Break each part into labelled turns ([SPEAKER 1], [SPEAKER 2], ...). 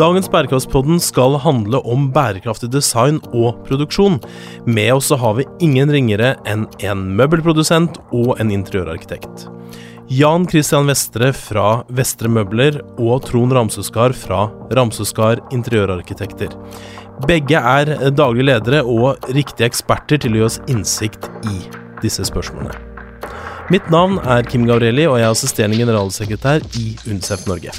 [SPEAKER 1] Dagens Bærekraftspodden skal handle om bærekraftig design og produksjon. Med oss så har vi ingen ringere enn en møbelprodusent og en interiørarkitekt. Jan Christian Vestre fra Vestre Møbler og Trond Ramsøskar fra Ramsøskar Interiørarkitekter. Begge er daglige ledere og riktige eksperter til å gi oss innsikt i disse spørsmålene. Mitt navn er Kim Gabrielli, og jeg er assisterende generalsekretær i UNICEF Norge.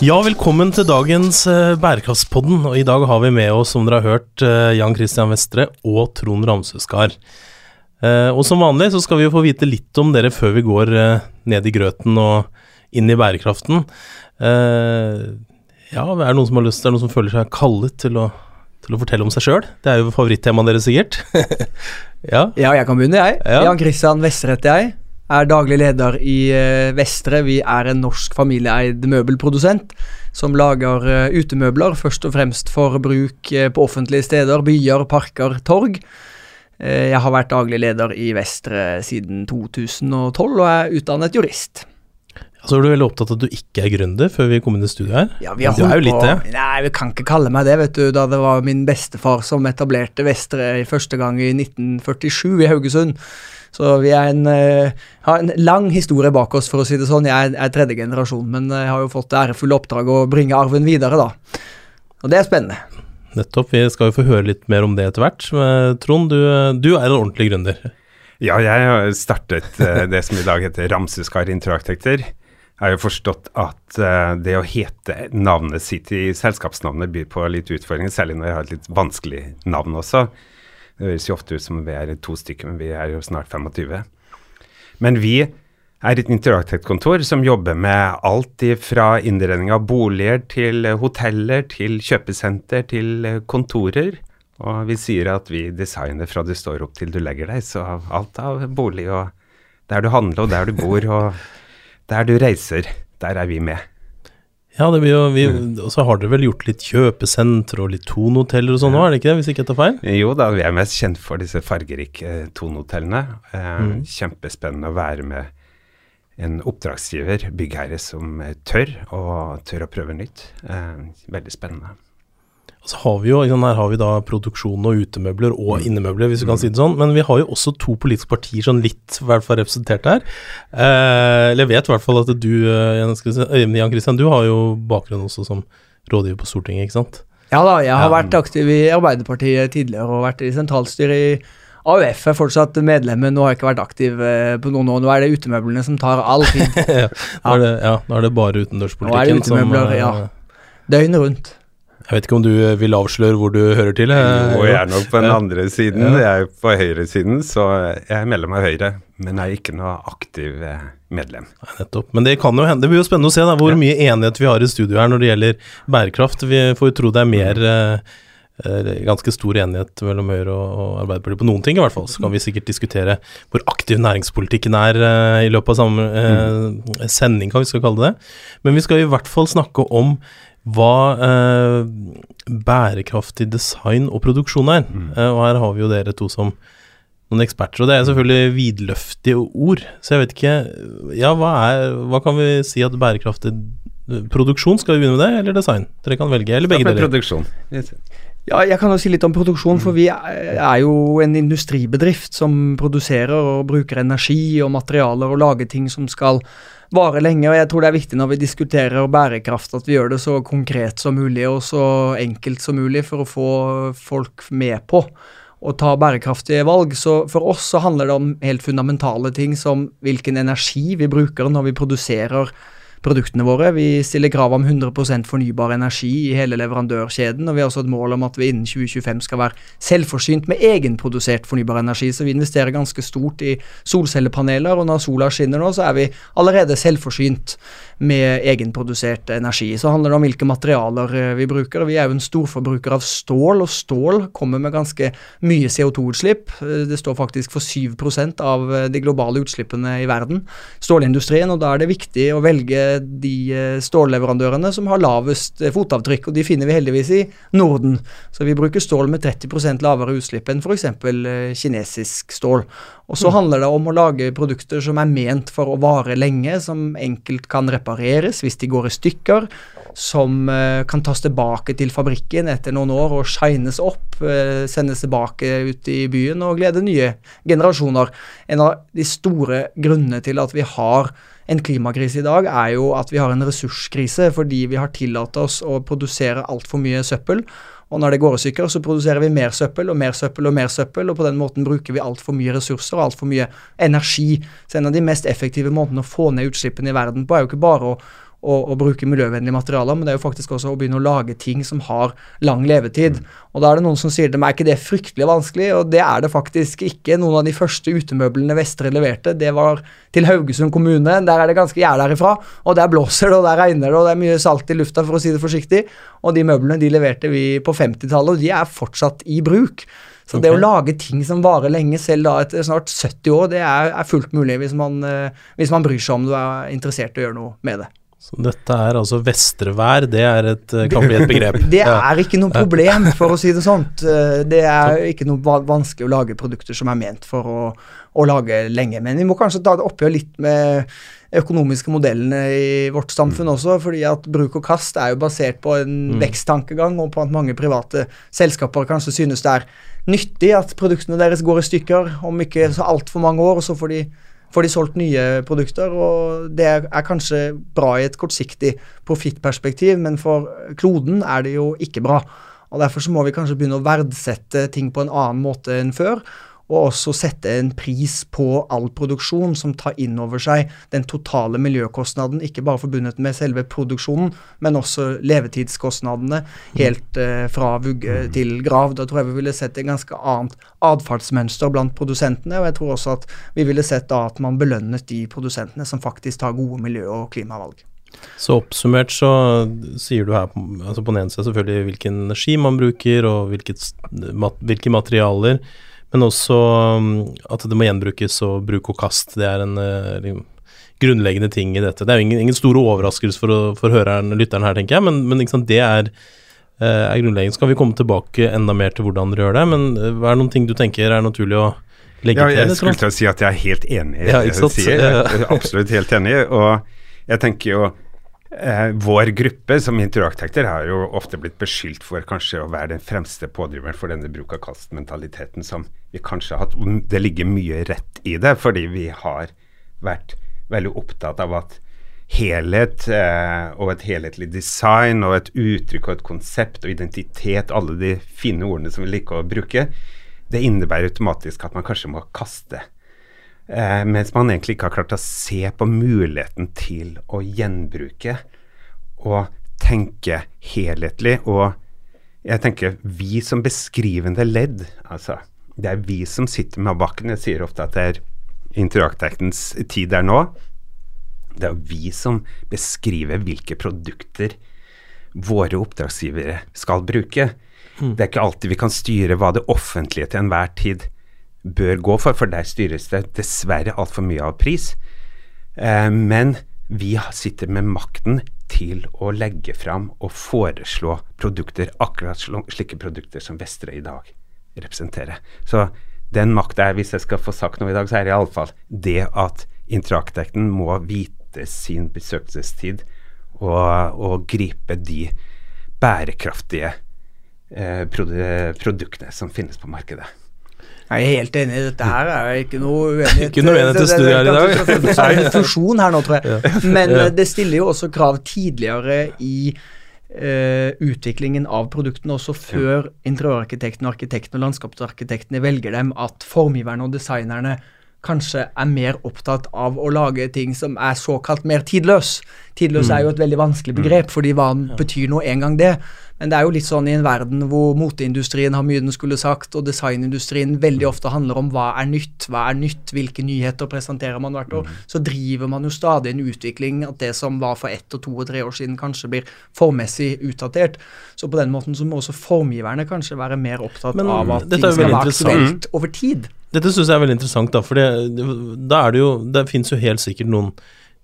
[SPEAKER 1] Ja, velkommen til dagens uh, Bærekraftspodden. Og i dag har vi med oss, som dere har hørt, uh, Jan Christian Vestre og Trond Ramsøskar. Uh, og som vanlig så skal vi jo få vite litt om dere før vi går ned i grøten og inn i bærekraften. ja, er det noen som har lyst, er det noen som føler seg kallet til å, til å fortelle om seg sjøl? Det er jo favorittemaet deres, sikkert.
[SPEAKER 2] ja. ja, jeg kan begynne, jeg. Ja. Jan Christian Vestre heter jeg er daglig leder i uh, Vestre. Vi er en norsk familieeid møbelprodusent som lager uh, utemøbler, først og fremst for bruk uh, på offentlige steder, byer, parker, torg. jeg har vært daglig leder i Vestre siden 2012 og er utdannet jurist.
[SPEAKER 1] Så er du veldig opptatt av at du ikke er gründer før vi kom inn i studio her?
[SPEAKER 2] Ja, vi har du er jo litt det. Nei, vi kan ikke kalle meg det, vet du. Da det var min bestefar som etablerte Vestre første gang i 1947 i Haugesund. Så vi er en, uh, har en lang historie bak oss, for å si det sånn. Jeg er, er tredje generasjon, men jeg har jo fått det ærefulle oppdrag å bringe arven videre, da. Og det er spennende.
[SPEAKER 1] Nettopp. Vi skal jo få høre litt mer om det etter hvert. Trond, du, du er en ordentlig gründer.
[SPEAKER 3] Ja, jeg har startet uh, det som i dag heter Ramseskar Interaktekter. Jeg har jo forstått at uh, det å hete navnet sitt i selskapsnavnet byr på litt utfordringer, særlig når jeg har et litt vanskelig navn også. Det høres jo ofte ut som vi er to stykker, men vi er jo snart 25. Men vi er et interactech-kontor som jobber med alt fra innredning av boliger til hoteller, til kjøpesenter, til kontorer. Og vi sier at vi designer fra du står opp til du legger deg, så alt av bolig og der du handler og der du bor og der du reiser, der er vi med.
[SPEAKER 1] Ja, det blir jo, vi, og så har dere vel gjort litt kjøpesenter og litt Thon-hoteller og sånn òg, er det ikke det? Hvis ikke jeg tar feil?
[SPEAKER 3] Jo da, vi er mest kjent for disse fargerike eh, Thon-hotellene. Eh, mm. Kjempespennende å være med en oppdragsgiver, byggherre, som tør, og tør å prøve nytt. Eh, veldig spennende.
[SPEAKER 1] Og så har vi jo, Her har vi da produksjon og utemøbler og mm. innemøbler, hvis du kan si det sånn. Men vi har jo også to politiske partier sånn litt i hvert fall representert her. Eh, eller jeg vet i hvert fall at du, eh, Jan Christian, du har jo bakgrunn også som rådgiver på Stortinget, ikke sant?
[SPEAKER 2] Ja da, jeg har vært aktiv i Arbeiderpartiet tidligere og vært i sentralstyret i AUF er fortsatt medlem, men nå har jeg ikke vært aktiv eh, på noen år. Nå er det utemøblene som tar all tid.
[SPEAKER 1] ja, nå er det, ja, nå er det bare utendørspolitikken som Nå er det utemøbler,
[SPEAKER 2] som, ja. Døgnet rundt.
[SPEAKER 1] Jeg vet ikke om du eh, vil avsløre hvor du hører til?
[SPEAKER 3] Jo, jeg er nok på den andre siden. Jeg er på høyresiden, så jeg er medlem av Høyre. Men jeg er ikke noe aktiv eh, medlem.
[SPEAKER 1] Nettopp. Men det kan jo hende. Det blir jo spennende å se da, hvor mye enighet vi har i studio her når det gjelder bærekraft. Vi får jo tro det er mer eh, eh, ganske stor enighet mellom Høyre og, Arbeiderpartiet på noen ting, i hvert fall. Så kan vi sikkert diskutere hvor aktiv næringspolitikken er eh, i løpet av samme eh, sending, kan vi skal kalle det. Men vi skal i hvert fall snakke om hva eh, bærekraftig design og produksjon er. Mm. Eh, og her har vi jo dere to som noen eksperter, og det er selvfølgelig vidløftige ord. Så jeg vet ikke Ja, hva, er, hva kan vi si at bærekraftig produksjon, skal vi begynne med det, eller design? Dere kan velge, eller begge deler.
[SPEAKER 3] Produksjon.
[SPEAKER 2] Ja, jeg kan jo si litt om produksjon, for vi er jo en industribedrift som produserer og bruker energi og materialer og lager ting som skal vare lenge. og Jeg tror det er viktig når vi diskuterer bærekraft at vi gjør det så konkret som mulig og så enkelt som mulig for å få folk med på å ta bærekraftige valg. Så for oss så handler det om helt fundamentale ting som hvilken energi vi bruker når vi produserer produktene våre. Vi stiller krav om 100% fornybar energi i hele leverandørkjeden, og vi har også et mål om at vi innen 2025 skal være selvforsynt med egenprodusert fornybar energi. Så vi investerer ganske stort i solcellepaneler, og når sola skinner nå, så er vi allerede selvforsynt med egenprodusert energi. Så handler det om hvilke materialer eh, vi bruker. Vi er jo en storforbruker av stål, og stål kommer med ganske mye CO2-utslipp. Eh, det står faktisk for 7 av eh, de globale utslippene i verden. Stålindustrien, og da er det viktig å velge de stålleverandørene som har lavest fotavtrykk, og de finner vi heldigvis i Norden. Så vi bruker stål med 30% lavere utslipp enn f.eks. kinesisk stål. Og så mm. handler det om å lage produkter som er ment for å vare lenge, som enkelt kan repareres hvis de går i stykker som kan tas tilbake til fabrikken etter noen år og shines opp, sendes tilbake ut i byen og glede nye generasjoner. En av de store grunnene til at vi har en klimakrise i dag, er jo at vi har en ressurskrise fordi vi har tillatt oss å produsere altfor mye søppel. Og når det går i stykker, så produserer vi mer søppel og mer søppel og mer søppel, og på den måten bruker vi altfor mye ressurser og altfor mye energi. Så en av de mest effektive måtene å få ned utslippene i verden på, er jo ikke bare å å, å, bruke miljøvennlige materialer, men det er jo faktisk også å begynne å lage ting som har lang levetid. Og Da er det noen som sier til meg er ikke det fryktelig vanskelig, og det er det faktisk ikke. Noen av de første utemøblene Vestre leverte, det var til Haugesund kommune. Der er det ganske gjerde derifra, og der blåser det, og der regner det, og det er mye salt i lufta, for å si det forsiktig. Og de møblene de leverte vi på 50-tallet, og de er fortsatt i bruk. Så okay. det å lage ting som varer lenge, selv da etter snart 70 år, det er, er fullt mulig hvis man, uh, hvis man bryr seg om du er interessert i å gjøre noe med det.
[SPEAKER 1] Så dette er altså vestrevær, det er et, eh, kan bli et begrep?
[SPEAKER 2] Det er ikke noe problem, for å si det sånt. Det er ikke noe vanskelig å lage produkter som er ment for å, å lage lenge. Men vi må kanskje ta det oppgjør litt med økonomiske modellene i vårt samfunn mm. også, fordi at bruk og kast er jo basert på en mm. veksttankegang, og på at mange private selskaper kanskje synes det er nyttig at produktene deres går i stykker om ikke så altfor mange år, og så får de får de solgt nye produkter, og det er kanskje bra i et kortsiktig profittperspektiv, men for kloden er det jo ikke bra. Og Derfor så må vi kanskje begynne å verdsette ting på en annen måte enn før og også sette en pris på all produksjon som tar inn over seg den totale miljøkostnaden, ikke bare forbundet med selve produksjonen, men også levetidskostnadene helt eh, fra vugge til grav. Da tror jeg vi ville sett et ganske annet atferdsmønster blant produsentene, og jeg tror også at vi ville sett da at man belønnet de produsentene som faktisk tar gode miljø- og klimavalg.
[SPEAKER 1] Så oppsummert så sier du her altså på den ene siden selvfølgelig hvilken energi man bruker, og hvilket, hvilke materialer. Men også um, at det må gjenbrukes og bruk og kast. Det er en uh, grunnleggende ting i dette. Det er jo ingen, ingen store overraskelse for, for høreren, lytteren her, tenker jeg, men, men sant, det er, uh, er grunnleggende. Skal vi komme tilbake enda mer til hvordan dere gjør det, men uh, hva er noen ting du tenker er naturlig å legge
[SPEAKER 3] ja,
[SPEAKER 1] til?
[SPEAKER 3] Jeg skulle til å si at jeg er helt enig i ja, det du sier. Er absolutt helt enig. Og jeg tenker jo Eh, vår gruppe som interarkitekter har jo ofte blitt beskyldt for kanskje å være den fremste pådriveren for denne bruk av kast-mentaliteten som vi kanskje har hatt. Det ligger mye rett i det, fordi vi har vært veldig opptatt av at helhet eh, og et helhetlig design og et uttrykk og et konsept og identitet, alle de fine ordene som vi liker å bruke, det innebærer automatisk at man kanskje må kaste Eh, mens man egentlig ikke har klart å se på muligheten til å gjenbruke og tenke helhetlig. Og jeg tenker vi som beskrivende ledd, altså det er vi som sitter med bakken. Jeg sier ofte at det er interaktektens tid der nå. Det er vi som beskriver hvilke produkter våre oppdragsgivere skal bruke. Mm. Det er ikke alltid vi kan styre hva det offentlige til enhver tid bør gå for, for der styres det dessverre altfor mye av pris. Eh, men vi sitter med makten til å legge fram og foreslå produkter, akkurat slike produkter som Vestre i dag representerer. Så den makta er, hvis jeg skal få sagt noe i dag, så er det iallfall det at interaktekten må vite sin besøkelsestid og, og gripe de bærekraftige eh, produktene som finnes på markedet.
[SPEAKER 2] Jeg er helt enig. Dette her er ikke noe uenighet.
[SPEAKER 1] ikke noe uenighet til studiet her i dag.
[SPEAKER 2] Det er en fusjon her nå, tror jeg. Men eh, det stiller jo også krav tidligere i Uh, utviklingen av produktene også før interiørarkitekten, arkitekten og landskapsarkitektene velger dem, at formgiverne og designerne kanskje er mer opptatt av å lage ting som er såkalt mer tidløs. Tidløs mm. er jo et veldig vanskelig begrep, fordi hva betyr nå en gang det? Men det er jo litt sånn i en verden hvor moteindustrien har mye den skulle sagt, og designindustrien veldig ofte handler om hva er nytt, hva er nytt, hvilke nyheter presenterer man hvert år, mm. så driver man jo stadig en utvikling at det som var for ett og to og tre år siden, kanskje blir formmessig utdatert. Så på den måten så må også formgiverne kanskje være mer opptatt Men, av at ting skal være aktuelt over tid.
[SPEAKER 1] Dette syns jeg er veldig interessant, da, for da er det jo Det fins jo helt sikkert noen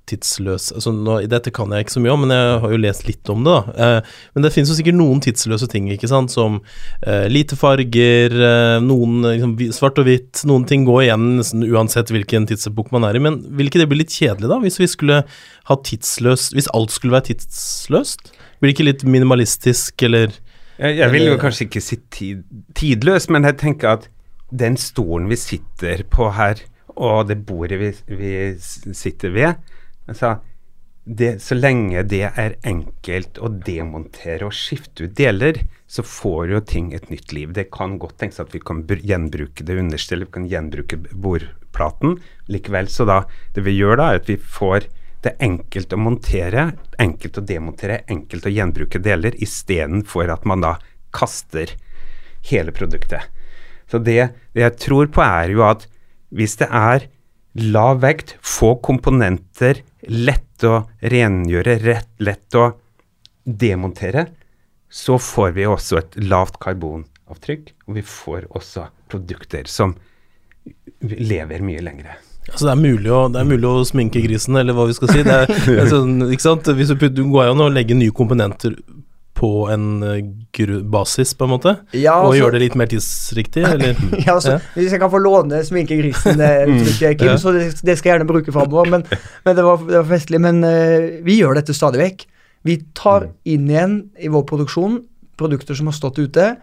[SPEAKER 1] tidsløse altså nå, Dette kan jeg ikke så mye om, men jeg har jo lest litt om det. da. Eh, men det finnes jo sikkert noen tidsløse ting, ikke sant, som eh, lite farger, eh, noen liksom, svart og hvitt. Noen ting går igjen nesten uansett hvilken tidsepok man er i. Men vil ikke det bli litt kjedelig, da, hvis vi skulle ha tidsløst Hvis alt skulle være tidsløst? Blir det ikke litt minimalistisk, eller
[SPEAKER 3] Jeg, jeg vil jo kanskje ikke si tid, tidløs, men jeg tenker at den stolen vi sitter på her, og det bordet vi, vi sitter ved altså, det, Så lenge det er enkelt å demontere og skifte ut deler, så får jo ting et nytt liv. Det kan godt tenkes at vi kan gjenbruke det understellet, vi kan gjenbruke bordplaten. Likevel, så da Det vi gjør da, er at vi får det enkelt å montere, enkelt å demontere, enkelt å gjenbruke deler, istedenfor at man da kaster hele produktet. Så det, det, jeg tror på, er jo at hvis det er lav vekt, få komponenter, lett å rengjøre, rett, lett å demontere, så får vi også et lavt karbonavtrykk, og vi får også produkter som lever mye lengre.
[SPEAKER 1] Altså det er, mulig å, det er mulig å sminke grisen, eller hva vi skal si. Det er, altså, ikke sant? Hvis du, putter, du går an å legge nye komponenter på en uh, basis, på en måte? Ja, og og gjøre det litt mer tidsriktig, eller?
[SPEAKER 2] ja, så, ja. Hvis jeg kan få låne sminkegrisen, det uttrykket, Kim, så det, det, skal jeg gjerne bruke framover. Men, men det, var, det, var, festlig. Men uh, vi gjør dette stadig vekk. Vi tar mm. inn igjen i vår produksjon produkter som har stått ute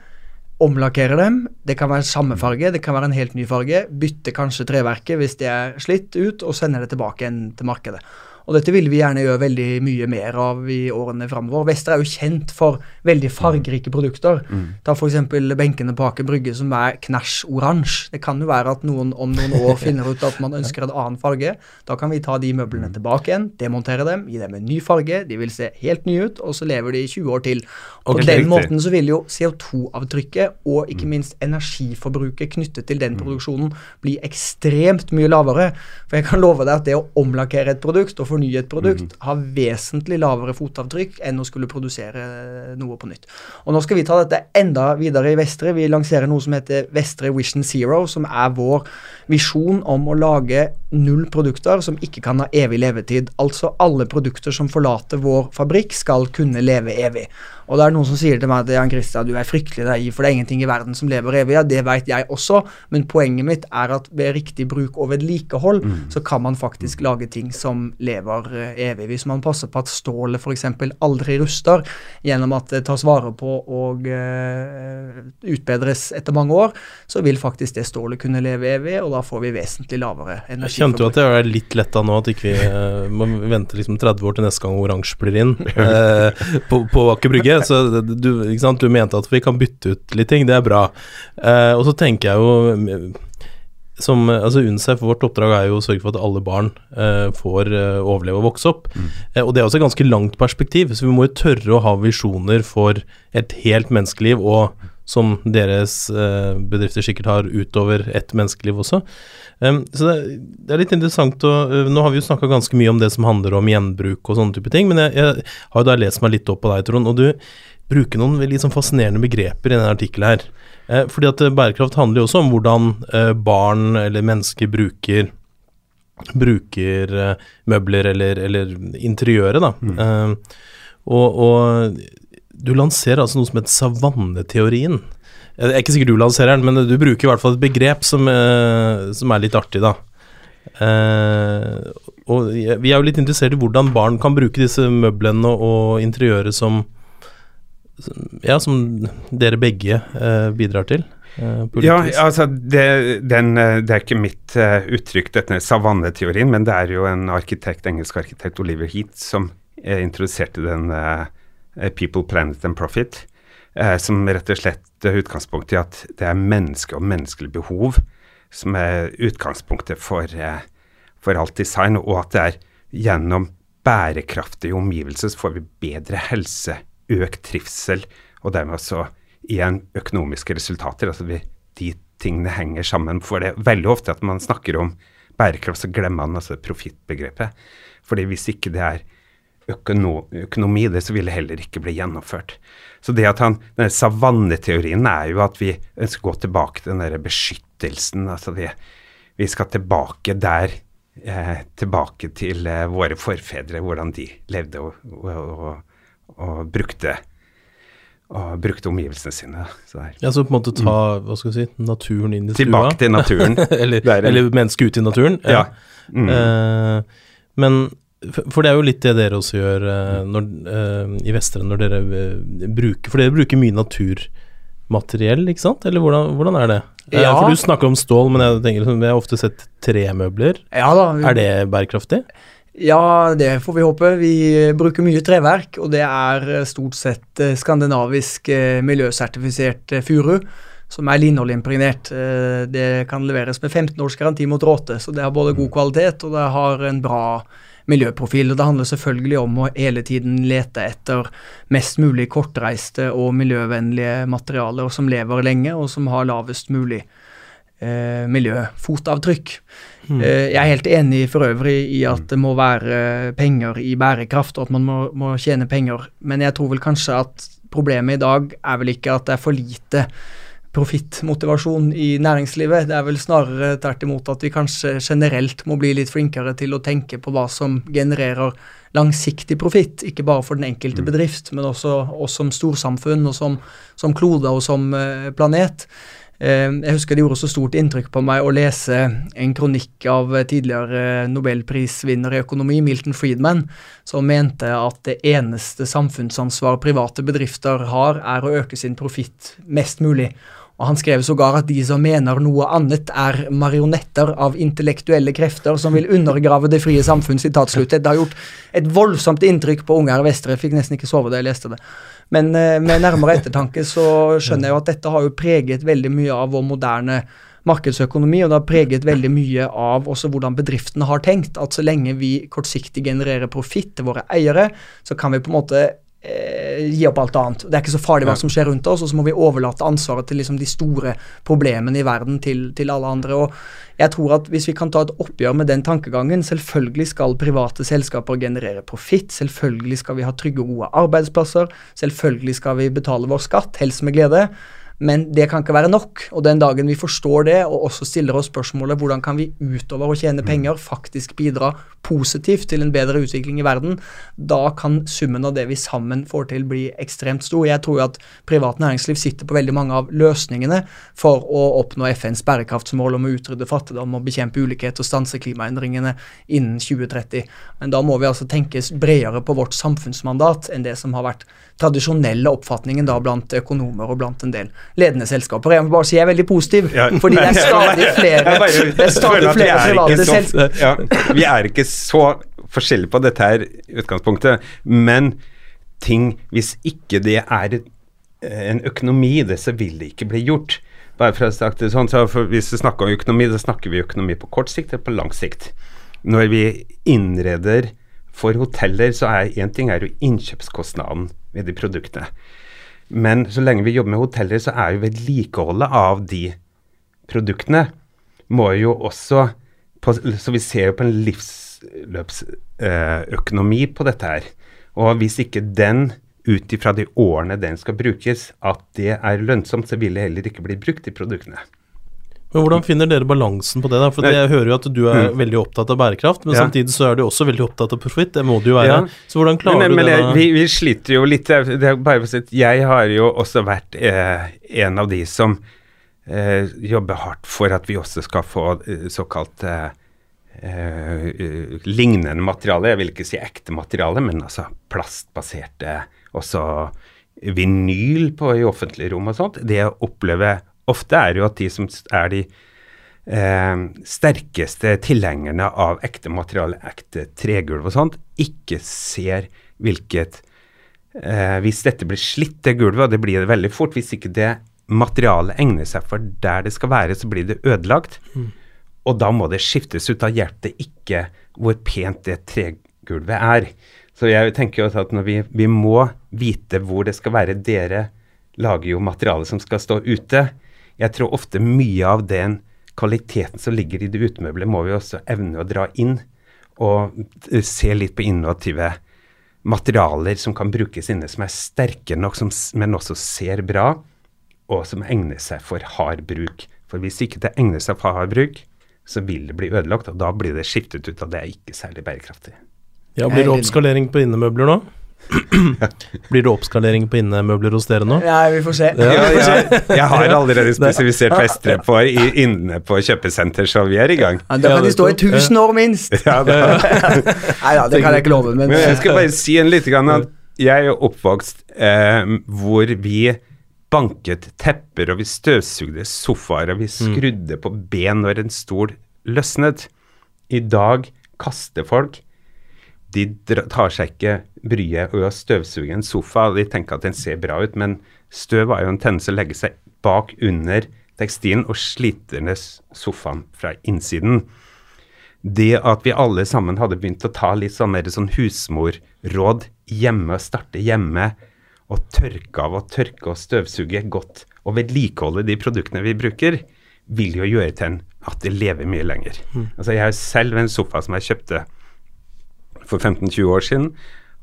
[SPEAKER 2] omlakkerer dem. Det kan være samme farge, det kan være en helt ny farge. Bytter kanskje treverket hvis det er slitt ut, og sender det tilbake igjen til markedet. Og dette vil vi gjerne gjøre veldig mye mer av i årene framover. Vester er jo kjent for veldig fargerike produkter. Mm. Ta f.eks. benkene på Aker Brygge som er knæsj oransje. Det kan jo være at noen om noen år finner ut at man ønsker en annen farge. Da kan vi ta de møblene mm. tilbake igjen, demontere dem, gi dem en ny farge. De vil se helt nye ut, og så lever de i 20 år til. Og På den måten så vil jo CO2-avtrykket og ikke mm. minst energiforbruket knyttet til den produksjonen bli ekstremt mye lavere. For jeg kan love deg at det å omlakkere et produkt og fornye et produkt, mm. har vesentlig lavere fotavtrykk enn å skulle produsere noe på nytt. Og Nå skal vi ta dette enda videre i Vestre. Vi lanserer noe som heter Vestre Vision Zero, som er vår visjon om å lage null produkter som ikke kan ha evig levetid. Altså alle produkter som forlater vår fabrikk, skal kunne leve evig. Og det er noen som sier til meg at Jan Christian, du er fryktelig naiv, for det er ingenting i verden som lever evig. Ja, det vet jeg også, men poenget mitt er at ved riktig bruk og vedlikehold, mm. så kan man faktisk lage ting som lever uh, evig. Hvis man passer på at stålet f.eks. aldri ruster gjennom at det tas vare på og uh, utbedres etter mange år, så vil faktisk det stålet kunne leve evig, og da får vi vesentlig lavere energi.
[SPEAKER 1] Kjente jo at det er litt letta nå, at ikke vi uh, må vente liksom 30 år til neste gang oransje blir inn på, på Aker Brygge? Så du, du, mente at vi kan bytte ut litt ting, det er bra. Eh, og så tenker jeg jo som, altså UNICEF, vårt oppdrag er jo å sørge for at alle barn eh, får eh, overleve og vokse opp. Mm. Eh, og det er også et ganske langt perspektiv, så vi må jo tørre å ha visjoner for et helt menneskeliv, og som deres eh, bedrifter sikkert har utover ett menneskeliv også. Så det, er litt interessant å uh, Nå har vi jo snakka ganske mye om det som handler om gjenbruk og sånne type ting, men jeg, jeg har jo da lest meg litt opp på deg, Trond, og du bruker noen litt sånn fascinerende begreper i denne artikkelen her. Uh, fordi at bærekraft handler jo også om hvordan barn eller mennesker bruker bruker møbler eller, eller interiøret, da. Mm. Og, og, du lanserer altså noe som heter savanneteorien. Jeg er ikke sikkert du lanserer den, men du bruker i hvert fall et begrep som, eh, som er litt artig, da. Uh, og vi er jo litt interessert i hvordan barn kan bruke disse møblene og interiøret som Ja, som dere begge uh, bidrar til.
[SPEAKER 3] Uh, ja, altså det, den, eh, det, er ikke mitt uh, uttrykk, dette savanneteorien, men det er jo en arkitekt, engelsk arkitekt, Oliver Heath, som uh, introduserte den People, Planet and Profit eh, som rett og slett er utgangspunktet i at det er menneske og menneskelig behov som er utgangspunktet for, eh, for alt design, og at det er gjennom bærekraftige omgivelser så får vi bedre helse, økt trivsel, og dermed også igjen økonomiske resultater. altså vi, De tingene henger sammen. For det er veldig ofte at man snakker om bærekraft, så glemmer man altså profittbegrepet. Fordi hvis ikke det er økono, økonomi det, så ville heller ikke bli gjennomført. Så det at han, denne savanneteorien er jo at vi ønsker å gå tilbake til den der beskyttelsen. altså vi, vi skal tilbake der eh, tilbake til eh, våre forfedre, hvordan de levde og, og, og, og brukte og brukte omgivelsene sine. Så der.
[SPEAKER 1] Ja, så på en måte ta hva skal vi si, naturen inn i stua?
[SPEAKER 3] Tilbake til naturen.
[SPEAKER 1] eller,
[SPEAKER 3] Det er
[SPEAKER 1] eller mennesket ut i naturen?
[SPEAKER 3] Ja. Mm.
[SPEAKER 1] Uh, men for det er jo litt det dere også gjør eh, når, eh, i Vestre, når dere eh, bruker For dere bruker mye naturmateriell, ikke sant? Eller hvordan, hvordan er det?
[SPEAKER 2] Ja.
[SPEAKER 1] For du snakker om stål, men jeg tenker vi jeg har ofte sett tremøbler.
[SPEAKER 2] Ja da. vi-
[SPEAKER 1] Er det bærekraftig?
[SPEAKER 2] Ja, det får vi håpe. Vi bruker mye treverk, og det er stort sett skandinavisk miljøsertifisert furu, som er linoljeimpregnert. Det kan leveres med 15 års garanti mot råte, så det har både god kvalitet og det har en bra miljøprofil. Og det handler selvfølgelig om å hele tiden lete etter mest mulig kortreiste og miljøvennlige materialer som lever lenge, og som har lavest mulig eh, miljøfotavtrykk. Eh, jeg er helt enig for øvrig i at det må være penger i bærekraft, og at man må, må tjene penger. Men jeg tror vel kanskje at problemet i dag er vel ikke at det er for lite profittmotivasjon i næringslivet. Det er vel snarere tvert imot at vi kanskje generelt må bli litt flinkere til å tenke på hva som genererer langsiktig profitt, ikke bare for den enkelte bedrift, men også oss som storsamfunn og som, som klode og som eh, planet. Eh, Jeg husker det gjorde så stort inntrykk på meg å lese en kronikk av tidligere nobelprisvinner i økonomi, Milton Friedman, som mente at det eneste samfunnsansvar private bedrifter har, er å øke sin profitt mest mulig. Og Han skrev sågar at de som mener noe annet, er marionetter av intellektuelle krefter som vil undergrave det frie samfunn. Slutt. Det har gjort et voldsomt inntrykk på unge her i Vestre. Jeg fikk nesten ikke sove da jeg leste det. Men eh, med nærmere ettertanke så skjønner jeg jo at dette har jo preget veldig mye av vår moderne markedsøkonomi, og det har preget veldig mye av også hvordan bedriftene har tenkt. At så lenge vi kortsiktig genererer profitt til våre eiere, så kan vi på en måte eh, gi opp alt annet. Det er ikke så farlig hva som skjer rundt oss, og så må vi overlate ansvaret til liksom de store problemene i verden til, til alle andre. og jeg tror at Hvis vi kan ta et oppgjør med den tankegangen Selvfølgelig skal private selskaper generere profitt. Selvfølgelig skal vi ha trygge og gode arbeidsplasser. Selvfølgelig skal vi betale vår skatt, helst med glede. Men det kan ikke være nok. Og den dagen vi forstår det, og også stiller oss spørsmålet hvordan kan vi utover å tjene penger faktisk bidra positivt til en bedre utvikling i verden, da kan summen av det vi sammen får til, bli ekstremt stor. Jeg tror jo at privat næringsliv sitter på veldig mange av løsningene for å oppnå FNs bærekraftsmål om å utrydde fattigdom og bekjempe ulikhet og stanse klimaendringene innen 2030. Men da må vi altså tenkes bredere på vårt samfunnsmandat enn det som har vært tradisjonelle oppfatningen da blant økonomer og blant en del ledende selskaper. Jeg må bare si jeg er veldig positiv,
[SPEAKER 3] Ja.
[SPEAKER 2] fordi det er stadig flere,
[SPEAKER 3] bare
[SPEAKER 2] det er stadig flere
[SPEAKER 3] er
[SPEAKER 2] private selskaper.
[SPEAKER 3] Vi er ikke så forskjellige på dette her utgangspunktet, men ting Hvis ikke det er eh, en økonomi i det, så vil det ikke bli gjort. Bare for å sagt det sånn, så Hvis vi snakker om økonomi, da snakker vi økonomi på kort sikt eller på lang sikt. Når vi innreder for hoteller, så er én ting er jo innkjøpskostnaden ved de produktene. Men så lenge vi jobber med hoteller, så er jo vedlikeholdet av de produktene må jo også på, Så vi ser jo på en livsløpsøkonomi på dette her. Og hvis ikke den, ut ifra de årene den skal brukes, at det er lønnsomt, så vil det heller ikke bli brukt i produktene.
[SPEAKER 1] Men hvordan finner dere balansen på det? da? For. Jeg hører jo at du er
[SPEAKER 3] Mm.
[SPEAKER 1] veldig opptatt av bærekraft, men
[SPEAKER 3] Ja.
[SPEAKER 1] samtidig så er du også veldig opptatt av profitt. Det må du jo være.
[SPEAKER 3] Ja.
[SPEAKER 1] Så hvordan klarer
[SPEAKER 3] men,
[SPEAKER 1] du det?
[SPEAKER 3] jeg, vi, vi sliter jo litt. Jeg har jo også vært eh, en av de som eh, jobber hardt for at vi også skal få eh, såkalt eh, eh, lignende materiale. Jeg vil ikke si ekte materiale, men altså plastbaserte Også vinyl på i offentlige rom og sånt. Det å opplever ofte, er det jo at de som er de eh, sterkeste tilhengerne av ekte materiale, ekte tregulv og sånt, ikke ser hvilket eh, Hvis dette blir slitt, det gulvet, og det blir det veldig fort, hvis ikke det materialet egner seg for der det skal være, så blir det ødelagt. Og da må det skiftes ut. Da hjelper det ikke hvor pent det tregulvet er. Så jeg tenker jo at når vi, vi må vite hvor det skal være. Dere lager jo materiale som skal stå ute. Jeg tror ofte mye av den kvaliteten som ligger i det utemøblet, må vi også evne å dra inn. Og se litt på innovative materialer som kan brukes inne, som er sterke nok, som, men også ser bra, og som egner seg for hard bruk. For hvis ikke det egner seg for hard bruk, så vil det bli ødelagt, og da blir det skiftet ut, og det er ikke særlig bærekraftig.
[SPEAKER 1] Ja, Blir det oppskalering på innemøbler nå? Blir det oppskalering på innemøbler hos dere nå?
[SPEAKER 2] Nei, vi får se.
[SPEAKER 3] Ja, jeg, jeg, har allerede spesifisert festere på, inne på kjøpesenter, så vi er i gang.
[SPEAKER 2] Ja, da kan de stå i 1000 år, minst. Ja, Nei da, det kan jeg ikke love, men,
[SPEAKER 3] men Jeg skal bare si en lite grann at jeg er oppvokst eh, hvor vi banket tepper, og vi støvsugde sofaer, og vi mm. skrudde på ben når en stol løsnet. I dag kaster folk de tar seg ikke bryet å støvsuge en sofa. De tenker at den ser bra ut, men støv er jo en tendens til å legge seg bak under tekstilen og sliter ned sofaen fra innsiden. Det at vi alle sammen hadde begynt å ta litt sånn mer sånn husmorråd hjemme, starte hjemme, og tørke av og tørke og støvsuge godt og vedlikeholde de produktene vi bruker, vil jo gjøre til en at det lever mye lenger. Mm. Altså Jeg har selv en sofa som jeg kjøpte for 15-20 år siden,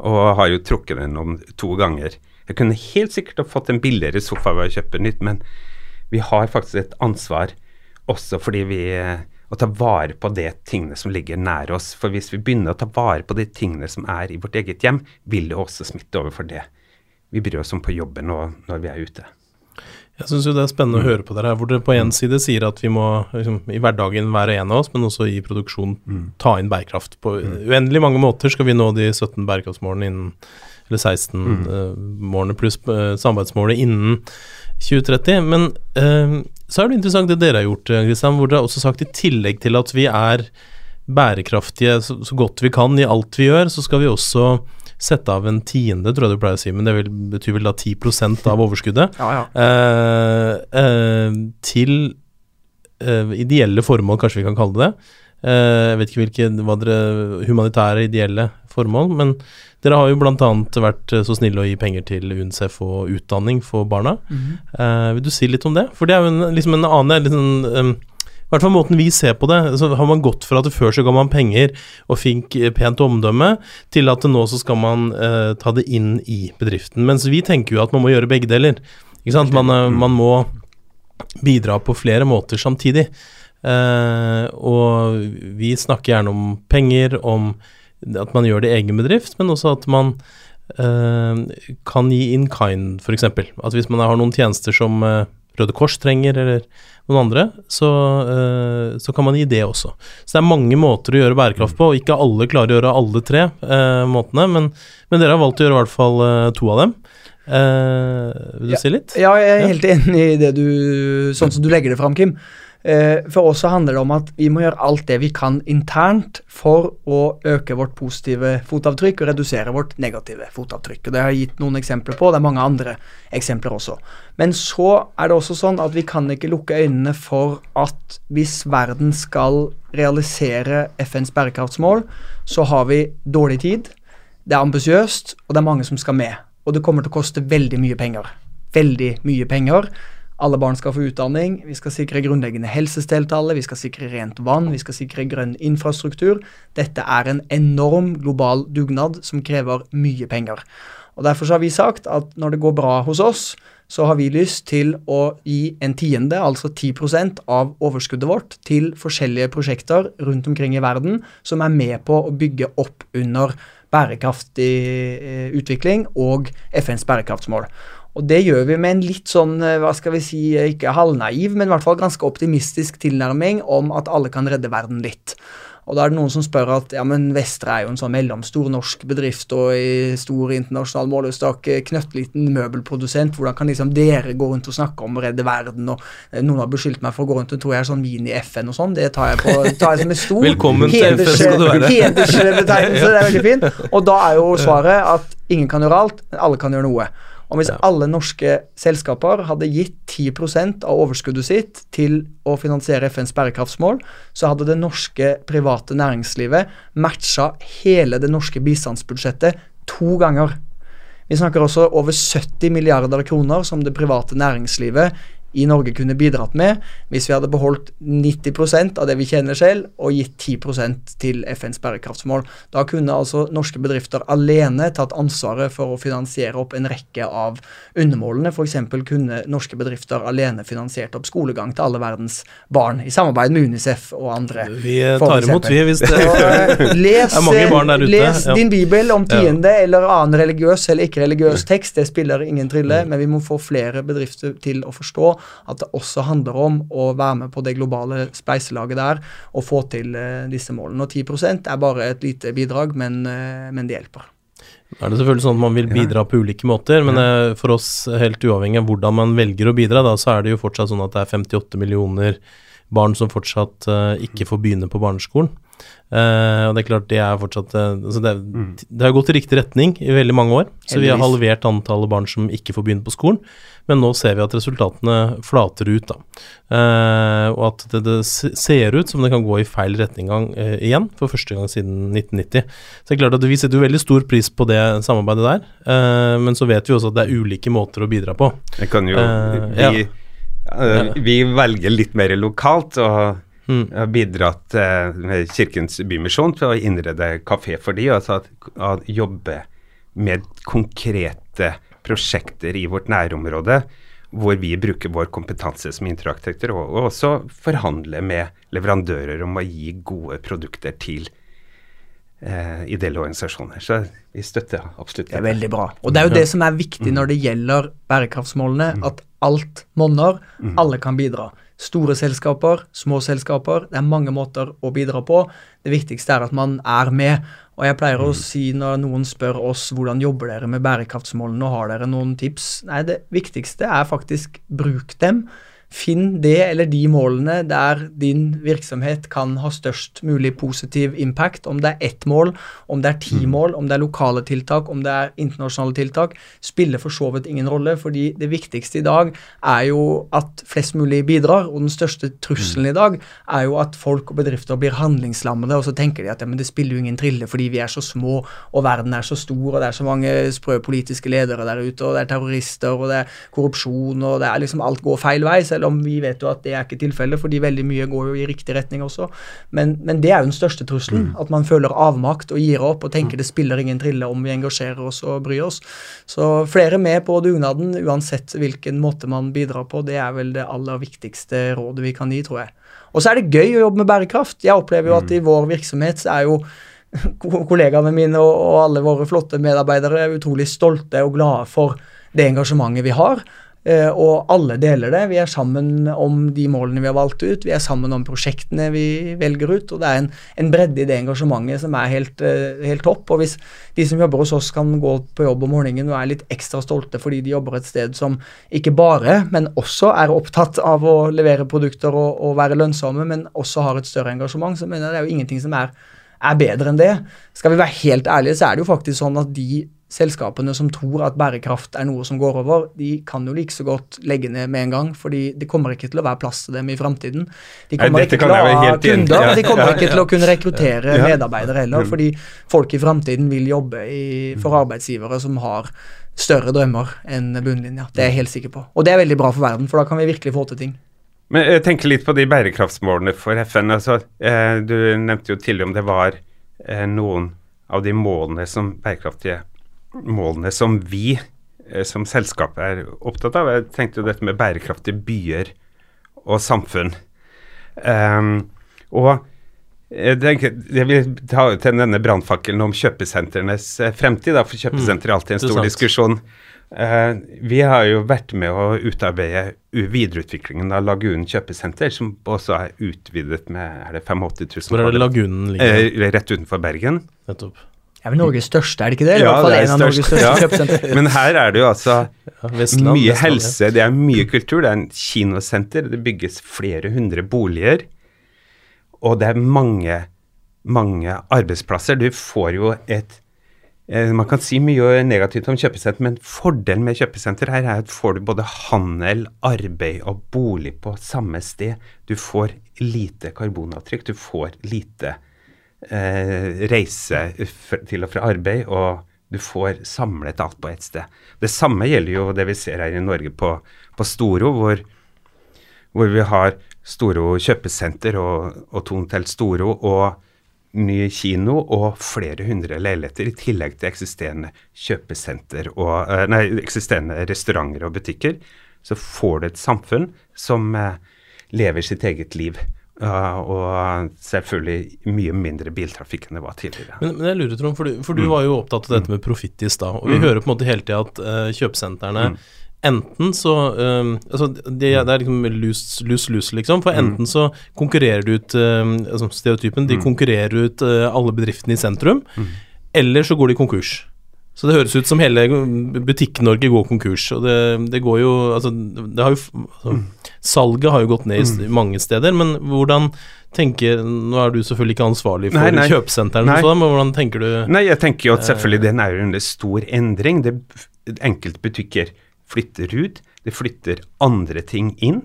[SPEAKER 3] og har jo trukket den om to ganger. Jeg kunne helt sikkert fått en billigere sofa ved å kjøpe nytt, men vi har faktisk et ansvar også fordi vi å ta vare på de tingene som ligger nær oss. For hvis vi begynner å ta vare på de tingene som er i vårt eget hjem, vil det også smitte over for det vi bryr oss om på jobben og når vi er ute.
[SPEAKER 1] Jeg syns jo det er spennende mm. å høre på dere hvor dere på én side sier at vi må liksom, i hverdagen være en av oss, men også i produksjon mm. ta inn bærekraft. På mm. uendelig mange måter skal vi nå de 17 bærekraftsmålene innen eller 16 mm. uh, målene pluss uh, samarbeidsmålet innen 2030. Men uh, så er det interessant det dere har gjort, Kristian, hvor dere har også sagt i tillegg til at vi er bærekraftige så, så godt vi kan i alt vi gjør, så skal vi også sette av en tiende, tror jeg du pleier å si, men det vil, betyr vel da 10 av overskuddet,
[SPEAKER 2] ja, ja.
[SPEAKER 1] Eh, eh, til eh, ideelle formål, kanskje vi kan kalle det. Eh, jeg vet ikke hvilke hva dere, humanitære, ideelle formål, men dere har jo bl.a. vært så snille å gi penger til UNCEF og utdanning for barna. Mm -hmm. vil du si litt om det? For det er jo en, liksom en annen liksom, i hvert fall måten vi ser på det, så har man gått fra at før så ga man penger og fikk eh, pent omdømme, til at nå så skal man uh, ta det inn i bedriften. Mens vi tenker jo at man må gjøre begge deler. Ikke sant? Man, eh, man må bidra på flere måter samtidig. Uh, og vi snakker gjerne om penger, om at man gjør det i egen bedrift, men også at man uh, kan gi in kind, f.eks. At hvis man har noen tjenester som eh, Røde Kors trenger, eller noen andre, så, uh, så, kan man gi det også. Så det er mange måter å gjøre bærekraft på, og ikke alle klarer å gjøre alle tre uh, måtene, men, men, dere har valgt å gjøre i hvert fall uh, to av dem. vil du
[SPEAKER 2] ja,
[SPEAKER 1] si litt?
[SPEAKER 2] Ja, jeg er helt enig i det du Sånn som du legger det fram, Kim. Eh, for oss så handler det om at vi må gjøre alt det vi kan internt for å øke vårt positive fotavtrykk og redusere vårt negative fotavtrykk. Og Det har jeg gitt noen eksempler på, det er mange andre eksempler også. Men så er det også sånn at vi kan ikke lukke øynene for at hvis verden skal realisere FNs bærekraftsmål, så har vi dårlig tid, det er ambisiøst, og det er mange som skal med. Og det kommer til å koste veldig mye penger. Veldig mye penger. Alle barn skal få utdanning, vi skal sikre grunnleggende alle, vi skal sikre rent vann, vi skal sikre grønn infrastruktur. Dette er en enorm global dugnad som krever mye penger. Og Derfor har vi sagt at når det går bra hos oss, så har vi lyst til å gi en tiende, altså 10% av overskuddet vårt, til forskjellige prosjekter rundt omkring i verden som er med på å bygge opp under bærekraftig eh, utvikling og FNs bærekraftsmål. Og det gjør vi med en litt sånn, eh, hva skal vi si, eh, ikke halvnaiv, men i hvert fall ganske optimistisk tilnærming om at alle kan redde verden litt. Og da er det noen som spør at ja, men Vestre er jo en sånn mellomstor norsk bedrift og i stor internasjonal målestokk eh, knøttliten møbelprodusent. Hvordan kan liksom dere gå rundt og snakke om å redde verden? Og noen har beskyldt meg for å gå rundt og tro jeg er sånn mini-FN og sånn. Det tar jeg, på, tar jeg som en stor
[SPEAKER 1] Velkommen til FN skal
[SPEAKER 2] hedersbetegnelse. Det er veldig fint. Og da er jo svaret at ingen kan gjøre alt, men alle kan gjøre noe. Og hvis ja. alle norske selskaper hadde gitt 10% av overskuddet sitt til å finansiere FNs bærekraftsmål, så hadde det norske private næringslivet matcha hele det norske bistandsbudsjettet to ganger. Vi snakker også over 70 milliarder kroner som det private næringslivet i Norge kunne bidratt med hvis vi hadde beholdt 90% av det vi tjener selv, og gitt 10% til FNs bærekraftsmål. Da kunne altså norske bedrifter alene tatt ansvaret for å finansiere opp en rekke av undermålene. F.eks. kunne norske bedrifter alene finansiert opp skolegang til alle verdens barn, i samarbeid med Unicef og andre.
[SPEAKER 1] Vi tar imot, vi, hvis det
[SPEAKER 2] Så, les,
[SPEAKER 1] er mange barn der ute.
[SPEAKER 2] les
[SPEAKER 1] Ja.
[SPEAKER 2] din bibel om tiende eller annen religiøs eller ikke-religiøs tekst. Det spiller ingen trille, men vi må få flere bedrifter til å forstå at det også handler om å være med på det globale spleiselaget der og få til eh, disse målene. Og 10% er bare et lite bidrag, men, eh, men det hjelper.
[SPEAKER 1] Da er det selvfølgelig sånn at man vil bidra på ulike måter, men eh, for oss, helt uavhengig av hvordan man velger å bidra, da, så er det jo fortsatt sånn at det er 58 millioner barn som fortsatt ikke får begynne på barneskolen. Eh, og det er klart det er fortsatt eh, altså det, det har gått i riktig retning i veldig mange år, så vi har halvert antallet barn som ikke får begynne på skolen. Men nå ser vi at resultatene flater ut, da. Uh, og at det, det ser ut som det kan gå i feil retning gang, uh, igjen, for første gang siden 1990. Så det er klart at vi setter jo veldig stor pris på det samarbeidet der, men så vet vi også at det er ulike måter å bidra på.
[SPEAKER 3] Det kan jo vi,
[SPEAKER 1] ja.
[SPEAKER 3] vi velger litt mer lokalt og
[SPEAKER 1] Mm.
[SPEAKER 3] har bidratt eh, med Kirkens Bymisjon til å innrede kafé for de, altså at, at jobbe med konkrete prosjekter i vårt nærområde hvor vi bruker vår kompetanse som interaktekter, og, og også forhandle med leverandører om å gi gode produkter til eh, ideelle organisasjoner. Så vi støtter absolutt
[SPEAKER 2] Det er veldig bra. Og det er jo det som er viktig når det gjelder bærekraftsmålene, at alt monner, alle kan bidra. Store selskaper, små selskaper, det er mange måter å bidra på. Det viktigste er at man er med. Og jeg pleier å si når noen spør oss hvordan jobber dere med bærekraftsmålene og har dere noen tips, nei, det viktigste er faktisk bruk dem. Finn det eller de målene der din virksomhet kan ha størst mulig positiv impact. Om det er ett mål, om det er ti mål, om det er lokale tiltak, om det er internasjonale tiltak, spiller for så vidt ingen rolle. fordi det viktigste i dag er jo at flest mulig bidrar. Og den største trusselen i dag er jo at folk og bedrifter blir handlingslammede, og så tenker de at ja, men det spiller jo ingen trille fordi vi er så små, og verden er så stor, og det er så mange sprø politiske ledere der ute, og det er terrorister, og det er korrupsjon, og det er liksom alt går feil vei, selv om vi vet jo at det er ikke tilfellet, fordi veldig mye går jo i riktig retning også. Men, men det er jo den største trusselen, at man føler avmakt og gir opp og tenker det spiller ingen trille om vi engasjerer oss og bryr oss. Så flere med på dugnaden, uansett hvilken måte man bidrar på, det er vel det aller viktigste rådet vi kan gi, tror jeg. Og så er det gøy å jobbe med bærekraft. Jeg opplever jo at i vår virksomhet så er jo kollegaene mine og, alle våre flotte medarbeidere er utrolig stolte og glade for det engasjementet vi har. Eh, og alle deler det. Vi er sammen om de målene vi har valgt ut. Vi er sammen om prosjektene vi velger ut. Og det er en, en bredde i det engasjementet som er helt, eh, helt topp. Og hvis de som jobber hos oss kan gå på jobb om morgenen og er litt ekstra stolte fordi de jobber et sted som ikke bare, men også er opptatt av å levere produkter og, og være lønnsomme, men også har et større engasjement, så mener jeg det er jo ingenting som er er bedre enn det. Skal vi være helt ærlige, så er det jo faktisk sånn at de selskapene som tror at bærekraft er noe som går over, de kan jo like så godt legge ned med en gang, fordi det kommer ikke til å være plass til dem i framtiden. De kommer
[SPEAKER 3] Nei,
[SPEAKER 2] ikke til å ha kunder,
[SPEAKER 3] Ja,
[SPEAKER 2] de kommer
[SPEAKER 3] ja,
[SPEAKER 2] ikke
[SPEAKER 3] ja.
[SPEAKER 2] til å kunne rekruttere medarbeidere heller, fordi folk i framtiden vil jobbe i, for arbeidsgivere som har større drømmer enn bunnlinja. Det er jeg helt sikker på. Og det er veldig bra for verden, for da kan vi virkelig få til ting.
[SPEAKER 3] Men jeg tenker litt på de bærekraftsmålene for FN. Altså, eh, du nevnte jo tidligere om det var eh, noen av de målene som bærekraftige målene som vi eh, som selskap er opptatt av. Jeg tenkte jo dette med bærekraftige byer og samfunn. Um, og jeg, vil ta ut til denne brannfakkelen om kjøpesentrenes eh, fremtid, da, for kjøpesenter er alltid en stor diskusjon. Uh, vi har jo vært med å utarbeide videreutviklingen av Lagunen kjøpesenter, som også er utvidet med er det 85 000
[SPEAKER 1] Hvor er det lagunen ligger?
[SPEAKER 3] Uh, rett utenfor Bergen.
[SPEAKER 1] Nettopp.
[SPEAKER 2] Det er vel Norges største, er det ikke det?
[SPEAKER 3] Ja, det er
[SPEAKER 2] en av Norges
[SPEAKER 3] størst.
[SPEAKER 2] største
[SPEAKER 3] Ja. Men her er det jo altså
[SPEAKER 1] Ja, Vestland,
[SPEAKER 3] mye
[SPEAKER 1] Vestland,
[SPEAKER 3] helse, det er mye kultur, det er en kinosenter, det bygges flere hundre boliger, og det er mange, mange arbeidsplasser. Du får jo et eh, Man kan si mye negativt om kjøpesenter, men fordelen med kjøpesenter her er at får du både handel, arbeid og bolig på samme sted. Du får lite karbonavtrykk, du får lite eh, reise til og fra arbeid, og du får samlet alt på ett sted. Det samme gjelder jo det vi ser her i Norge på, på Storo, hvor hvor vi har Storo kjøpesenter og, og Tontel Storo og ny kino og flere hundre leiligheter, i tillegg til eksisterende kjøpesenter og eh, Nei, eksisterende restauranter og butikker, så får du et samfunn som eh, lever sitt eget liv. Uh, og selvfølgelig mye mindre biltrafikk enn det var tidligere.
[SPEAKER 1] Men, men jeg lurer, Trond, for du, for du mm. var jo opptatt av dette med profitt i stad. Og vi mm. hører på en måte hele tida at uh, kjøpesentrene mm. Enten så um, altså det, det, er liksom lus-lus, liksom. For mm. enten så konkurrerer du ut uh, altså Stereotypen, de mm. konkurrerer ut uh, alle bedriftene i sentrum. Mm. Eller så går de konkurs. Så det høres ut som hele Butikk-Norge går konkurs. Og det, det, går jo Altså, det har jo altså, mm. Salget har jo gått ned i mange steder, men hvordan tenker Nå er du selvfølgelig ikke ansvarlig for nei, nei. kjøpesentrene, men hvordan tenker du
[SPEAKER 3] Nei, jeg tenker jo at selvfølgelig den er under stor endring. Det Enkeltbutikker flytter ut. Det flytter andre ting inn.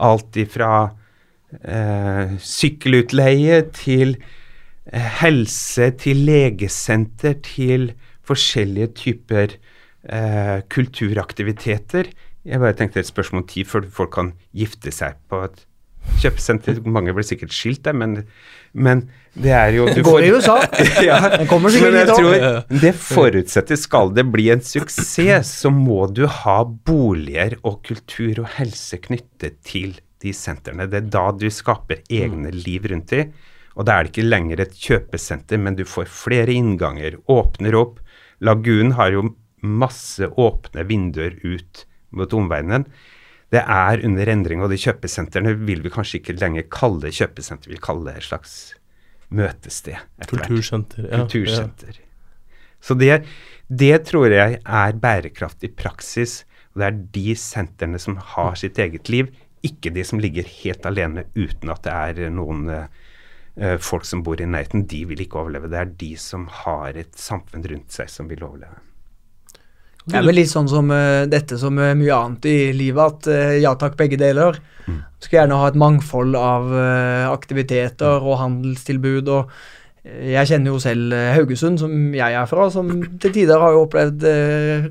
[SPEAKER 3] Alt ifra eh, sykkelutleie til eh, helse, til legesenter, til forskjellige typer eh, kulturaktiviteter. Jeg bare tenkte et spørsmål om tid før folk kan gifte seg på et kjøpesenter. Mange blir sikkert skilt der, men, men det er jo
[SPEAKER 2] Det går i USA. ja, Den kommer sikkert
[SPEAKER 3] hit òg. Det forutsetter, skal det bli en suksess, så må du ha boliger og kultur og helse knyttet til de sentrene. Det er da du skaper egne liv rundt dem. Og da er det ikke lenger et kjøpesenter, men du får flere innganger, åpner opp. Lagunen har jo masse åpne vinduer ut mot omverdenen det er under endring, og de kjøpesentrene vil vi kanskje ikke lenger kalle kjøpesenter, vi vil kalle det et slags møtested.
[SPEAKER 1] Kultursenter.
[SPEAKER 3] Ja, Kultursenter. Ja. Så det, det, tror jeg er bærekraftig praksis. Og det er de sentrene som har sitt eget liv, ikke de som ligger helt alene uten at det er noen uh, folk som bor i nærheten. De vil ikke overleve. Det er de som har et samfunn rundt seg som vil overleve.
[SPEAKER 2] Det er vel litt sånn som uh, dette som uh, mye annet i livet, at uh, ja takk, begge deler. Mm. Skulle gjerne ha et mangfold av aktiviteter og handelstilbud. og jeg kjenner jo selv Haugesund, som jeg er fra, som til tider har jo opplevd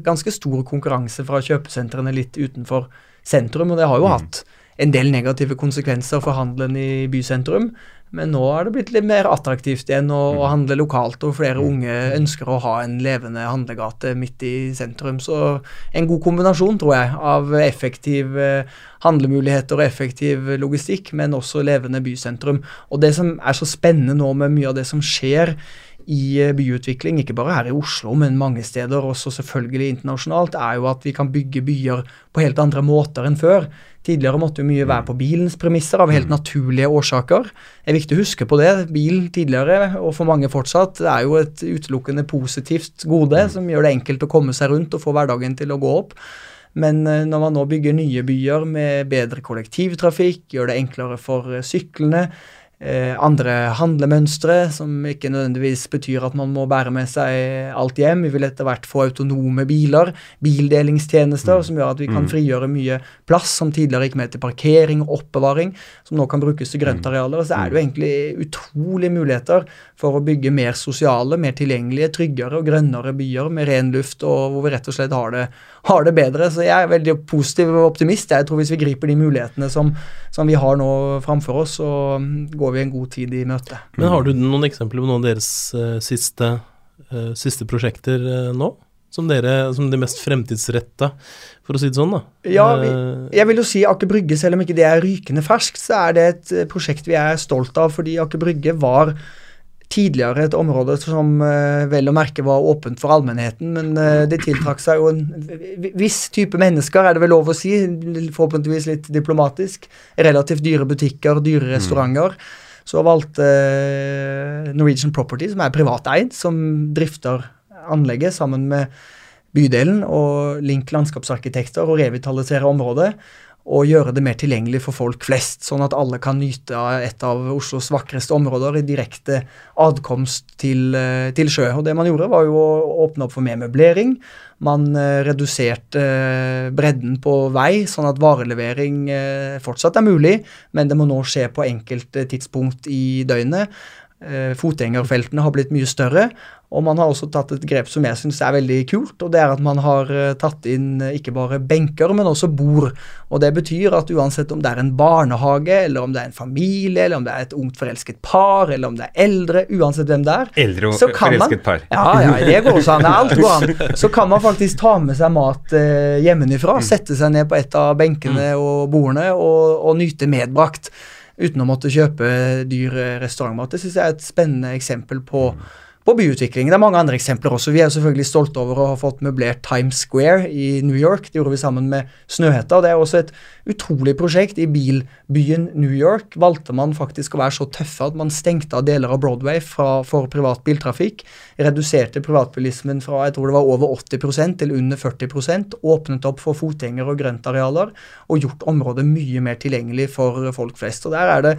[SPEAKER 2] ganske stor konkurranse fra kjøpesentrene litt utenfor sentrum, og det har jo mm. hatt en del negative konsekvenser for handelen i bysentrum. Men nå er det blitt litt mer attraktivt igjen å, mm. handle lokalt, og flere mm. unge ønsker å ha en levende handlegate midt i sentrum. Så en god kombinasjon, tror jeg, av effektive handlemuligheter og effektiv logistikk, men også levende bysentrum. Og det som er så spennende nå med mye av det som skjer i eh, byutvikling, ikke bare her i Oslo, men mange steder, også selvfølgelig internasjonalt, er jo at vi kan bygge byer på helt andre måter enn før. Tidligere måtte jo mye være på bilens premisser av helt mm. naturlige årsaker. Det er viktig å huske på det. Bil tidligere, og for mange fortsatt, det er jo et utelukkende positivt gode mm. som gjør det enkelt å komme seg rundt og få hverdagen til å gå opp. Men eh, når man nå bygger nye byer med bedre kollektivtrafikk, gjør det enklere for eh, syklene, andre handlemønstre, som ikke nødvendigvis betyr at man må bære med seg alt hjem. Vi vil etter hvert få autonome biler, bildelingstjenester, mm. som gjør at vi kan mm. frigjøre mye plass som tidligere gikk med til parkering og oppbevaring, som nå kan brukes til grøntarealer. Så er det jo mm. egentlig utrolige muligheter for å bygge mer sosiale, mer tilgjengelige, tryggere og grønnere byer med ren luft, og hvor vi rett og slett har det, har det bedre. Så jeg er veldig positiv og optimist. Jeg tror hvis vi griper de mulighetene som, som vi har nå framfor oss, og går går vi en god tid i møte.
[SPEAKER 1] Men Har du noen eksempler på noen av deres uh, siste, uh, siste, prosjekter uh, nå? Som dere, som de mest fremtidsretta, for å si det sånn, da?
[SPEAKER 2] Ja, vi, jeg vil jo si Aker Brygge, selv om ikke det er rykende ferskt, så er det et prosjekt vi er stolt av, fordi Aker Brygge var tidligere et område som uh, vel å merke var åpent for allmennheten, men uh, det tiltrakk seg jo en viss type mennesker, er det vel lov å si, forhåpentligvis litt diplomatisk. Relativt dyre butikker, dyre mm. restauranter. Så valgte uh, Norwegian Property, som er privateid, som drifter anlegget sammen med bydelen og Link landskapsarkitekter og revitalisere området og gjøre det mer tilgjengelig for folk flest, sånn at alle kan nyte av et av Oslos vakreste områder i direkte adkomst til, eh, til, sjø. Og Det man gjorde, var jo å åpne opp for mer møblering. Man eh, reduserte eh, bredden på vei, sånn at varelevering fortsatt er mulig, men det må nå skje på enkelte tidspunkt i døgnet. Eh, fotgjengerfeltene har blitt mye større, og man har også tatt et grep som jeg syns er veldig kult, og det er at man har eh, tatt inn eh, ikke bare benker, men også bord. Og det betyr at uansett om det er en barnehage, eller om det er en familie, eller om det er et ungt forelsket par, eller om det er eldre, uansett hvem det er
[SPEAKER 3] Eldre og forelsket par.
[SPEAKER 2] Ja, ja, det går også an. Alt går an. Så kan man faktisk ta med seg mat eh, hjemmefra, mm. sette seg ned på et av benkene mm. og bordene og, og nyte medbrakt uten å måtte kjøpe dyr restaurantmat. Det syns jeg er et spennende eksempel på mm på byutvikling. Det er mange andre eksempler også. Vi er selvfølgelig stolte over å ha fått møblert Times Square i New York. Det gjorde vi sammen med Snøhetta. Det er også et utrolig prosjekt. I bilbyen New York valgte man faktisk å være så tøffe at man stengte av deler av Broadway fra, for privat biltrafikk. Reduserte privatbilismen fra jeg tror det var over 80% til under 40% Åpnet opp for fotgjenger- og grøntarealer og gjort området mye mer tilgjengelig for folk flest. Og der er det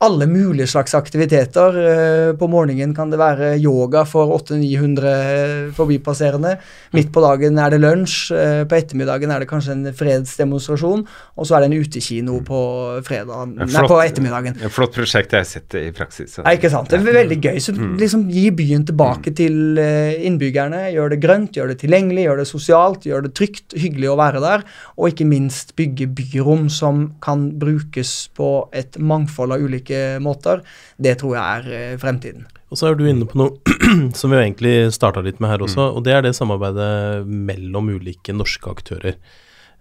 [SPEAKER 2] alle mulige slags aktiviteter. Eh, på morgenen kan det være yoga for 800-900 forbipasserende. Midt på dagen er det lunsj. Eh, på ettermiddagen er det kanskje en fredsdemonstrasjon. Og så er det en utekino på, flott, nei, på ettermiddagen.
[SPEAKER 3] Et flott prosjekt jeg har sett det i praksis.
[SPEAKER 2] Nei, ikke sant. Det er veldig gøy. Så mm. liksom Gi byen tilbake mm. til eh, innbyggerne. Gjør det grønt, gjør det tilgjengelig, gjør det sosialt, gjør det trygt, hyggelig å være der. Og ikke minst bygge byrom som kan brukes på et mangfold av ulike ulike måter, det tror jeg er eh, fremtiden.
[SPEAKER 1] Og så er du inne på noe som vi egentlig starta litt med her også, mm. og det er det samarbeidet mellom ulike norske aktører.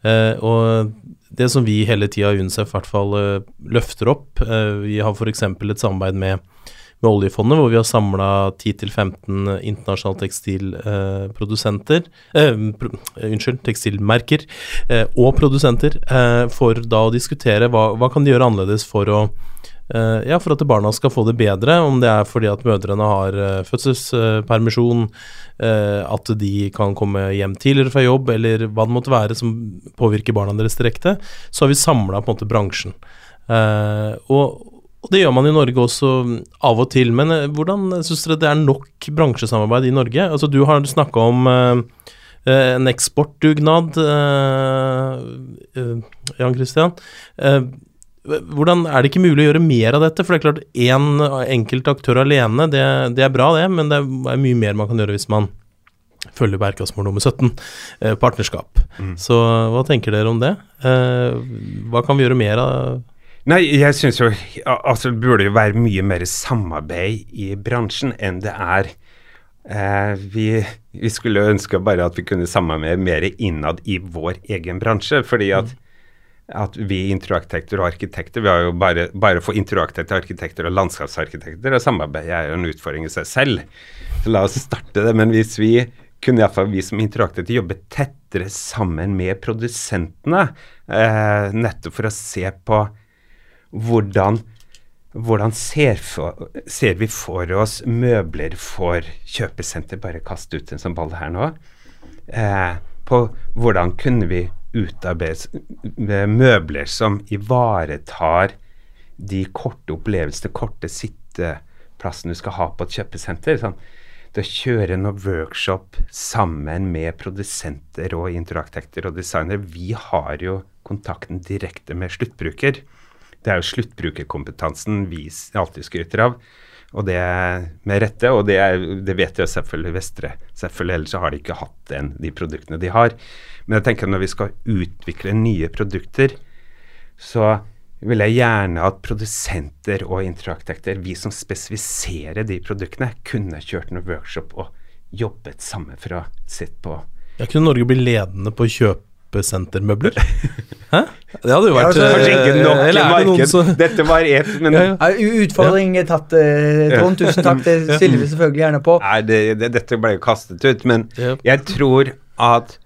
[SPEAKER 1] Eh, og det som vi hele tida i UNICEF i hvert fall eh, løfter opp eh, Vi har f.eks. et samarbeid med, med, oljefondet, hvor vi har samla 10-15 internasjonale tekstilprodusenter eh, eh, pro, Unnskyld, tekstilmerker og produsenter, for da å diskutere hva, hva kan de gjøre annerledes for å ja, for at barna skal få det bedre, om det er fordi at mødrene har uh, fødselspermisjon, uh, at de kan komme hjem tidligere fra jobb, eller hva det måtte være som påvirker barna deres direkte, så har vi samla på en måte bransjen. Og, det gjør man i Norge også av og til, men hvordan syns dere det er nok bransjesamarbeid i Norge? Altså Du har snakka om en eksportdugnad, Jan Christian. Hvordan Er det ikke mulig å gjøre mer av dette? For det er klart, én enkelt aktør alene, det, det, er bra, det, men det er mye mer man kan gjøre hvis man følger bærekraftsmål nummer 17, eh, partnerskap. Mm. Så hva tenker dere om det? Eh, hva kan vi gjøre mer av?
[SPEAKER 3] Nei, jeg syns jo altså det burde jo være mye mer samarbeid i bransjen enn det er. Eh, vi, vi, skulle ønske bare at vi kunne samarbeide mer innad i vår egen bransje. fordi at mm at vi introarkitekter og arkitekter Vi har jo bare, bare for introarkitekter, arkitekter og landskapsarkitekter, og samarbeid er jo en utfordring i seg selv. Så la oss starte det. Men hvis vi kunne iallfall vi som introarkitekter jobbe tettere sammen med produsentene, eh, nettopp for å se på hvordan hvordan ser, for, ser, vi for oss møbler for kjøpesenter? Bare kaste ut en sånn ball her nå. Eh, på hvordan kunne vi utarbeides møbler som ivaretar de korte opplevelsene, korte sitteplassene du skal ha på et kjøpesenter. Sånn. Det å kjøre noen workshop sammen med produsenter og interaktekter og designere Vi har jo kontakten direkte med sluttbruker. Det er jo sluttbrukerkompetansen vi alltid skryter av. Og det med rette, og det, er, det vet jo selvfølgelig Vestre. Selvfølgelig, Ellers har de ikke hatt den, de produktene de har. Men jeg tenker når vi skal utvikle nye produkter, så vil jeg gjerne at produsenter og interaktekter, vi som spesifiserer de produktene, kunne kjørt noen workshop og jobbet sammen for å sitte på
[SPEAKER 1] Ja, kunne Norge bli ledende på å kjøpe kjøpesentermøbler? Hæ? Det hadde jo vært
[SPEAKER 3] ja, altså, ikke eh, nok i marked. Så... Dette var ett, men ja,
[SPEAKER 2] ja. Utfordring tatt, uh, Trond. Tusen takk. Det stiller vi selvfølgelig gjerne på.
[SPEAKER 3] Nei, det, det, dette ble jo kastet ut. Men jeg tror at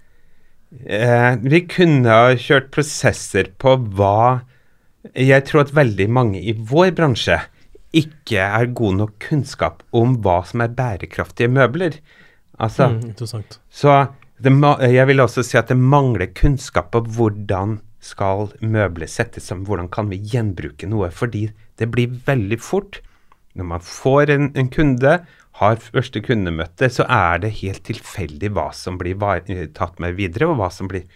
[SPEAKER 3] uh, vi kunne ha kjørt prosesser på hva Jeg tror at veldig mange i vår bransje ikke er god nok kunnskap om hva som er bærekraftige møbler. Altså, mm, interessant. Så det, jeg vil også si at det mangler kunnskap på hvordan skal møbler settes sammen, hvordan kan vi gjenbruke noe? Fordi det blir veldig fort Når man får en, en kunde, har første kundemøte, så er det helt tilfeldig hva som blir eh, tatt med videre, og hva som blir,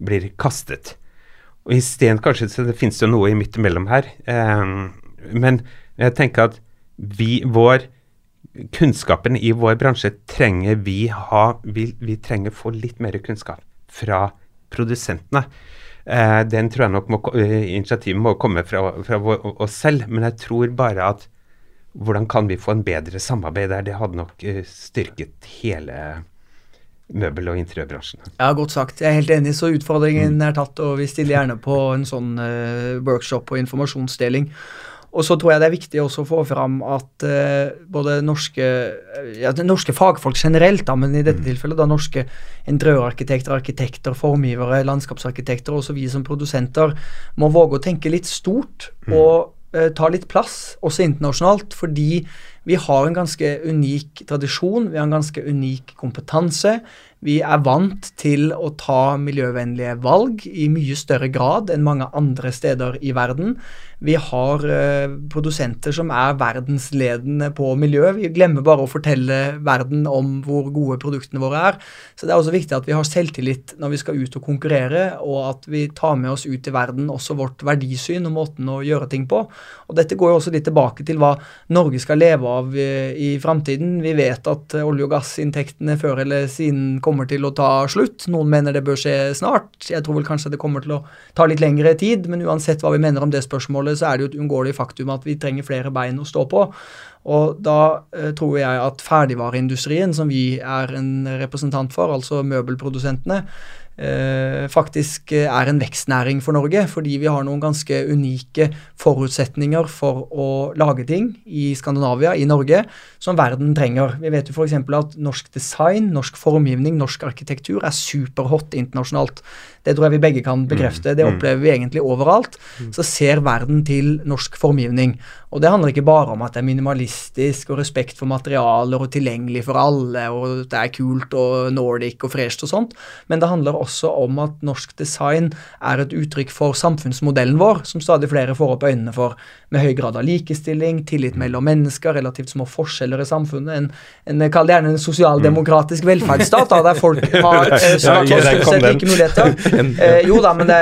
[SPEAKER 3] blir kastet. Og Isteden kanskje så det finnes jo noe i midt imellom her. Um, men jeg tenker at vi, vår kunnskapen i vår bransje trenger vi ha Vi, vi trenger få litt mer kunnskap fra produsentene. Eh, den tror jeg nok må, initiativet må komme fra, fra oss selv, men jeg tror bare at hvordan kan vi få en bedre samarbeid der? Det hadde nok eh, styrket hele møbel- og interiørbransjen.
[SPEAKER 2] Ja, godt sagt. Jeg er helt enig, så utfordringen er tatt, og vi stiller gjerne på en sånn uh, workshop og informasjonsdeling. Og så tror jeg det er viktig også å få fram at uh, både norske, ja, norske fagfolk generelt, da, men i dette tilfellet da norske interiørarkitekter, arkitekter, formgivere, landskapsarkitekter, også vi som produsenter, må våge å tenke litt stort. og uh, ta litt plass, også internasjonalt, fordi vi har en ganske unik tradisjon, vi har en ganske unik kompetanse. Vi er vant til å ta miljøvennlige valg i mye større grad enn mange andre steder i verden. Vi har eh, produsenter som er verdensledende på miljø. Vi glemmer bare å fortelle verden om hvor gode produktene våre er. Så det er også viktig at vi har selvtillit når vi skal ut og konkurrere, og at vi tar med oss ut i verden også vårt verdisyn og måten å gjøre ting på. Og Dette går jo også litt tilbake til hva Norge skal leve av i, i framtiden. Vi vet at olje- og gassinntektene før eller siden kommer til å ta slutt. Noen mener det bør skje snart. Jeg tror vel kanskje det kommer til å ta litt lengre tid, men uansett hva vi mener om det spørsmålet, så er det jo et uunngåelig faktum at vi trenger flere bein å stå på. Og da eh, tror jeg at ferdigvareindustrien, som vi er en representant for, altså møbelprodusentene, faktisk er en vekstnæring for Norge. Fordi vi har noen ganske unike forutsetninger for å lage ting i Skandinavia, i Norge, som verden trenger. Vi vet jo f.eks. at norsk design, norsk formgivning, norsk arkitektur er superhot internasjonalt. Det tror jeg vi begge kan bekrefte. Det opplever vi egentlig overalt. Så ser verden til norsk formgivning. Og det handler ikke bare om at det er minimalistisk og respekt for materialer og tilgjengelig for alle, og det er kult og nordic og fresht og sånt, men det handler også om at norsk design er et uttrykk for samfunnsmodellen vår, som stadig flere får opp øynene for, med høy grad av likestilling, tillit mellom mennesker, relativt små forskjeller i samfunnet, en, en kall det gjerne en sosialdemokratisk velferdsstat, da, der folk har eh, ja, like muligheter. Eh, jo da, men det,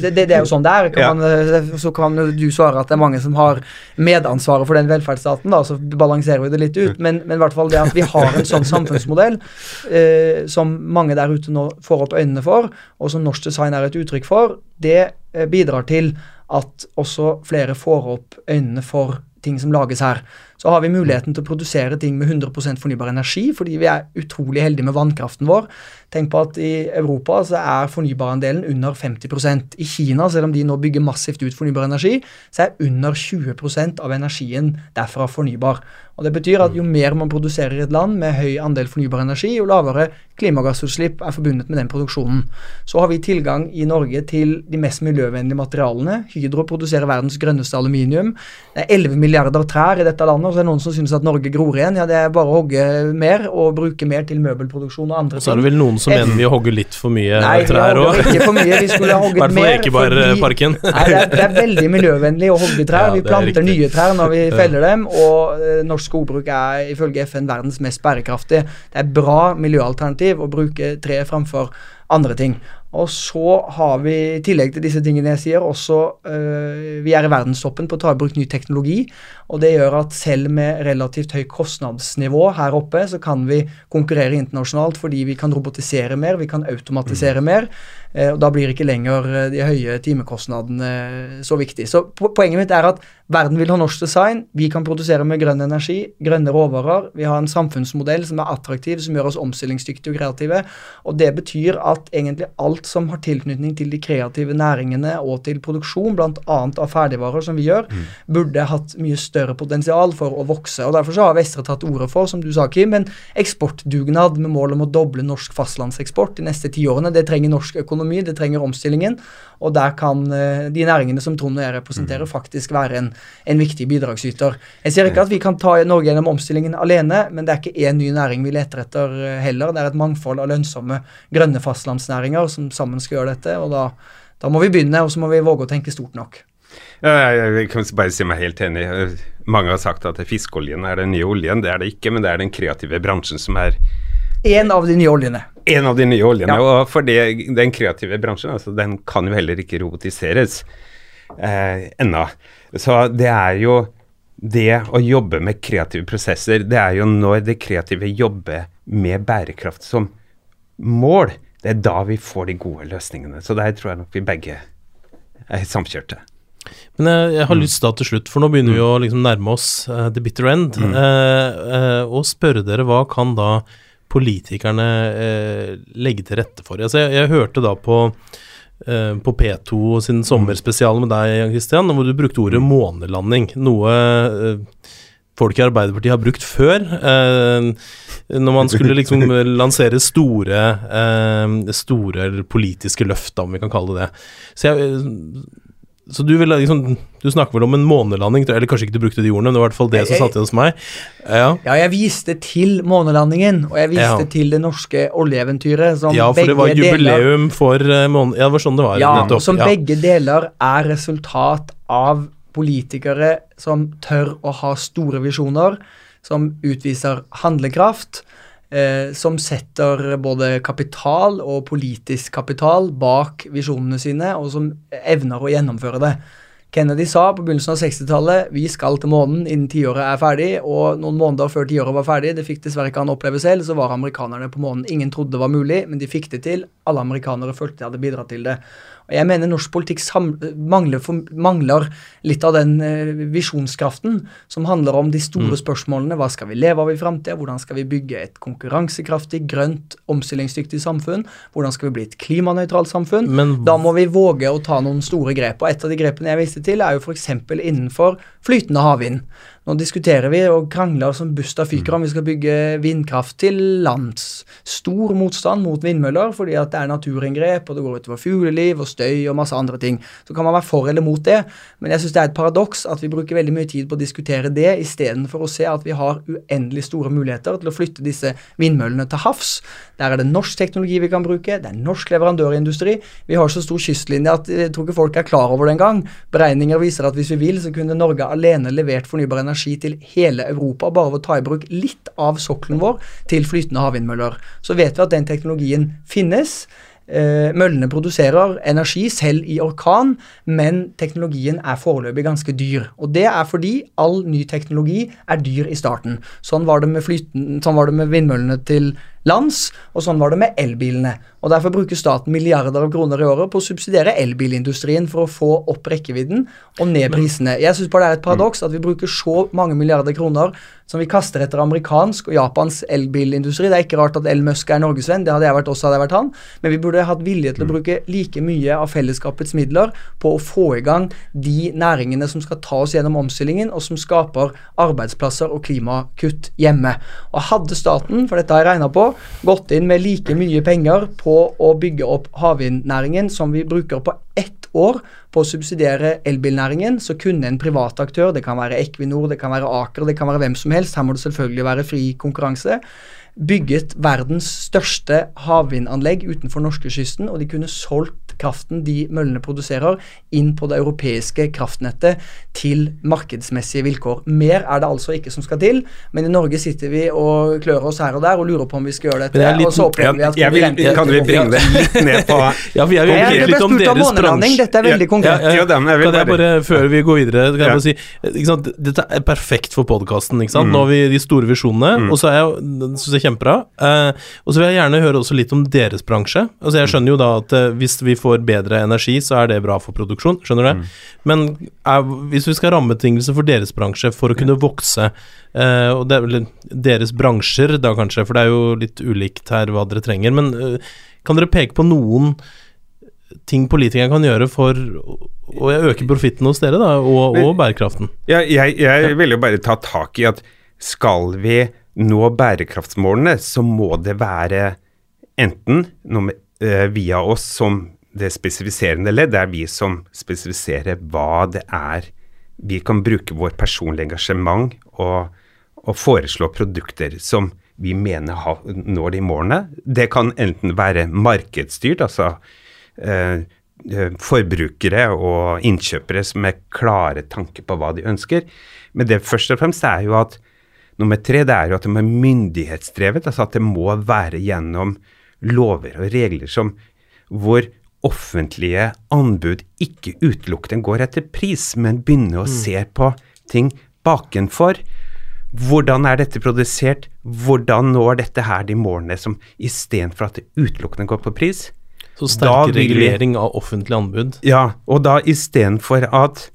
[SPEAKER 2] det, det, er jo sånn det er. Kan man, så kan du svare at det er mange som har medansvaret for den velferdsstaten, da, så balanserer vi det litt ut. Men, men i hvert fall det at vi har en sånn samfunnsmodell eh, som mange der ute nå får opp øynene for, og som norsk design er et uttrykk for, det eh, bidrar til at også flere får opp øynene for ting som lages her. Så har vi muligheten til å produsere ting med 100% fornybar energi, fordi vi er utrolig heldige med vannkraften vår. Tenk på at i Europa så er fornybarandelen under 50% I Kina, selv om de nå bygger massivt ut fornybar energi, så er under 20% av energien derfra fornybar. Og Det betyr at jo mer man produserer i et land med høy andel fornybar energi, jo lavere klimagassutslipp er forbundet med den produksjonen. Så har vi tilgang i Norge til de mest miljøvennlige materialene. Hydro produserer verdens grønneste aluminium. Det er 11 milliarder trær i dette landet, og så er det noen som synes at Norge gror igjen. Ja, det er bare å hogge mer og bruke mer til møbelproduksjon og andre ting.
[SPEAKER 1] Og Så er det vel noen som mener vi hogger litt for mye
[SPEAKER 2] Nei,
[SPEAKER 1] trær òg?
[SPEAKER 2] Nei, ikke for mye. Vi skulle ha hogget mer.
[SPEAKER 1] Ekebergparken.
[SPEAKER 2] Nei, det er, det er veldig miljøvennlig å hogge trær. Ja, vi planter nye trær når vi feller dem, og uh, norsk skogbruk er ifølge FN verdens mest bærekraftige. Det er bra miljøalternativ å bruke tre framfor andre ting. Og så har vi, i tillegg til disse tingene jeg sier, også øh, Vi er i verdenstoppen på å ta i bruk ny teknologi. Og det gjør at selv med relativt høy kostnadsnivå her oppe, så kan vi konkurrere internasjonalt fordi vi kan robotisere mer, vi kan automatisere mm. mer. Eh, og da blir ikke lenger eh, de høye timekostnadene så viktig. Så poenget mitt er at verden vil ha norsk design. Vi kan produsere med grønn energi, grønne råvarer. Vi har en samfunnsmodell som er attraktiv, som gjør oss omstillingsdyktige og kreative. Og det betyr at egentlig alt som har tilknytning til de kreative næringene og til produksjon, bl.a. av ferdigvarer, som vi gjør, mm. burde hatt mye større potensial for å vokse. og Derfor så har Vestre tatt ordet for, som du sa, Kim, en eksportdugnad med mål om å doble norsk fastlandseksport de neste ti årene. Det trenger norsk økonomi økonomi, det trenger omstillingen. Og der kan uh, de næringene som Trond og jeg representerer, mm. faktisk være en, en, viktig bidragsyter. Jeg sier ikke at vi kan ta Norge gjennom omstillingen alene, men det er ikke én ny næring vi leter etter uh, heller. Det er et mangfold av lønnsomme grønne fastlandsnæringer som sammen skal gjøre dette. og da, da må vi begynne, og så må vi våge å tenke stort nok.
[SPEAKER 3] Ja, jeg kan bare si meg helt enig. Mange har sagt at fiskeoljen er den nye oljen. Det er det ikke, men det er den kreative bransjen som er
[SPEAKER 2] en av de nye oljene.
[SPEAKER 3] En av de nye oljene. Ja. Og for det, den kreative bransjen, altså, den kan jo heller ikke robotiseres eh, ennå. Så det er jo det å jobbe med kreative prosesser, det er jo når det kreative jobber med bærekraft som mål, det er da vi får de gode løsningene. Så der tror jeg nok vi begge er samkjørte.
[SPEAKER 1] Men jeg, jeg har mm. lyst da til slutt, for nå begynner mm. vi å liksom nærme oss uh, the bitter end, mm. uh, uh, og spørre dere hva kan da politikerne legge til rette for? Altså, jeg, jeg hørte da på Eh, på P2 sin sommerspesial med deg, Christian, hvor du brukte ordet mm. månelanding. Noe eh, folk i Arbeiderpartiet har brukt før. Eh, når man skulle liksom lansere store, store politiske løft, om vi kan kalle det det. Så jeg så du, ville, liksom, du snakker vel om en månelanding, eller kanskje ikke du brukte de ordene, men det var i hvert fall det som satt igjen hos meg.
[SPEAKER 2] Ja. ja. jeg viste til månelandingen, og jeg viste ja. til det norske oljeeventyret. Som
[SPEAKER 1] ja, for det var jubileum deler, for uh, måne... Ja, det var sånn det var.
[SPEAKER 2] Ja, nettopp. som ja. begge deler er resultat av politikere som tør å ha store visjoner, som utviser handlekraft eh, som setter både kapital og politisk kapital bak visjonene sine, og som evner å gjennomføre det. Kennedy sa på begynnelsen av 60-tallet vi skal til månen innen tiåret er ferdig, og noen måneder før tiåret var ferdig, det fikk dessverre ikke han oppleve selv, så var amerikanerne på månen. Ingen trodde det var mulig, men de fikk det til. Alle amerikanere følte de hadde bidratt til det. Og Jeg mener norsk politikk mangler, mangler, litt av den uh, visjonskraften som handler om de store mm. spørsmålene. Hva skal vi leve av i framtida? Hvordan skal vi bygge et konkurransekraftig, grønt, omstillingsdyktig samfunn? Hvordan skal vi bli et klimanøytralt samfunn? Men, da må vi våge å ta noen store grep. Og et av de grepene jeg viste til, er jo f.eks. innenfor flytende havvind. Nå diskuterer vi og krangler som busta fyker om vi skal bygge vindkraft til lands. Stor motstand mot vindmøller fordi at det er naturinngrep, og det går utover fugleliv og støy og masse andre ting. Så kan man være for eller mot det, men jeg syns det er et paradoks at vi bruker veldig mye tid på å diskutere det istedenfor å se at vi har uendelig store muligheter til å flytte disse vindmøllene til havs. Der er det norsk teknologi vi kan bruke, det er norsk leverandørindustri. Vi har så stor kystlinje at jeg tror ikke folk er klar over det engang. Beregninger viser at hvis vi vil, så kunne Norge alene levert fornybar energi energi til hele Europa bare ved å ta i bruk litt av sokkelen vår til flytende havvindmøller. Så vet vi at den teknologien finnes. Eh, møllene produserer energi selv i orkan, men teknologien er foreløpig ganske dyr. Og det er fordi all ny teknologi er dyr i starten. Sånn var det med, flyten, sånn var det med vindmøllene til lands, og sånn var det med elbilene. Og Derfor bruker staten milliarder av kroner i året på å subsidiere elbilindustrien for å få opp rekkevidden og ned prisene. Jeg syns bare det er et paradoks at vi bruker så mange milliarder kroner som vi kaster etter amerikansk og japansk elbilindustri. Det er ikke rart at El Musk er norgesvenn, det hadde jeg vært også, hadde jeg vært han. Men vi burde hatt vilje til å bruke like mye av fellesskapets midler på å få i gang de næringene som skal ta oss gjennom omstillingen, og som skaper arbeidsplasser og klimakutt hjemme. Og hadde staten, for dette har jeg regna på, gått inn med like mye penger på å bygge opp havvindnæringen som vi bruker på ett år på å subsidiere elbilnæringen, så kunne en privat aktør, det kan være Equinor, det kan være Aker, det kan være hvem som helst, her må det selvfølgelig være fri konkurranse, bygget verdens største havvindanlegg utenfor norskekysten, og de kunne solgt kraften de møllene produserer, inn på det europeiske kraftnettet til markedsmessige vilkår. Mer er det altså ikke som skal til, men i Norge sitter vi og klør oss her og der og lurer på om vi skal gjøre dette.
[SPEAKER 3] Litt, og så opplever vi at jeg vil, Kan vi bringe det litt ned på
[SPEAKER 1] Ja, vi jeg vil
[SPEAKER 2] okay. litt om deres bransje. Dette er veldig konkret.
[SPEAKER 1] Ja, ja, ja, jeg kan jeg bare, før vi går videre, kan jeg bare si Dette er perfekt for podkasten. Mm. Nå har vi de store visjonene, mm. og så er jeg, synes jeg kjempebra. Uh, og så vil jeg gjerne høre også litt om deres bransje. Altså Jeg skjønner jo da at uh, hvis vi får bedre energi, så er det bra for produksjon, skjønner du? Mm. Men er, hvis vi skal ha rammebetingelser for deres bransje for å kunne vokse, uh, og det er deres bransjer da kanskje, for det er jo litt ulikt her hva dere trenger, men uh, kan dere peke på noen ting politikerne kan gjøre for å øke profitten hos dere, da, og, og bærekraften?
[SPEAKER 3] Ja, jeg, jeg vil jo bare ta tak i at skal vi nå bærekraftsmålene, så må det være enten noe Eh, via oss som det spesifiserende ledd. Er vi som spesifiserer hva det er vi kan bruke vårt personlige engasjement og, og foreslå produkter som vi mener ha, når de målene. Det kan enten være markedsstyrt, altså eh, eh, forbrukere og innkjøpere som er klare tanker på hva de ønsker. Men det først og fremst er jo at nummer tre det er jo at det må være myndighetsdrevet. Altså at det må være gjennom lover og regler som hvor offentlige anbud ikke utelukkende går etter pris, men begynner å mm. se på ting bakenfor. Hvordan er dette produsert? Hvordan når dette her de målene som istedenfor at det utelukkende går på pris?
[SPEAKER 1] Så sterk regulering av offentlig anbud.
[SPEAKER 3] Ja, og da istedenfor at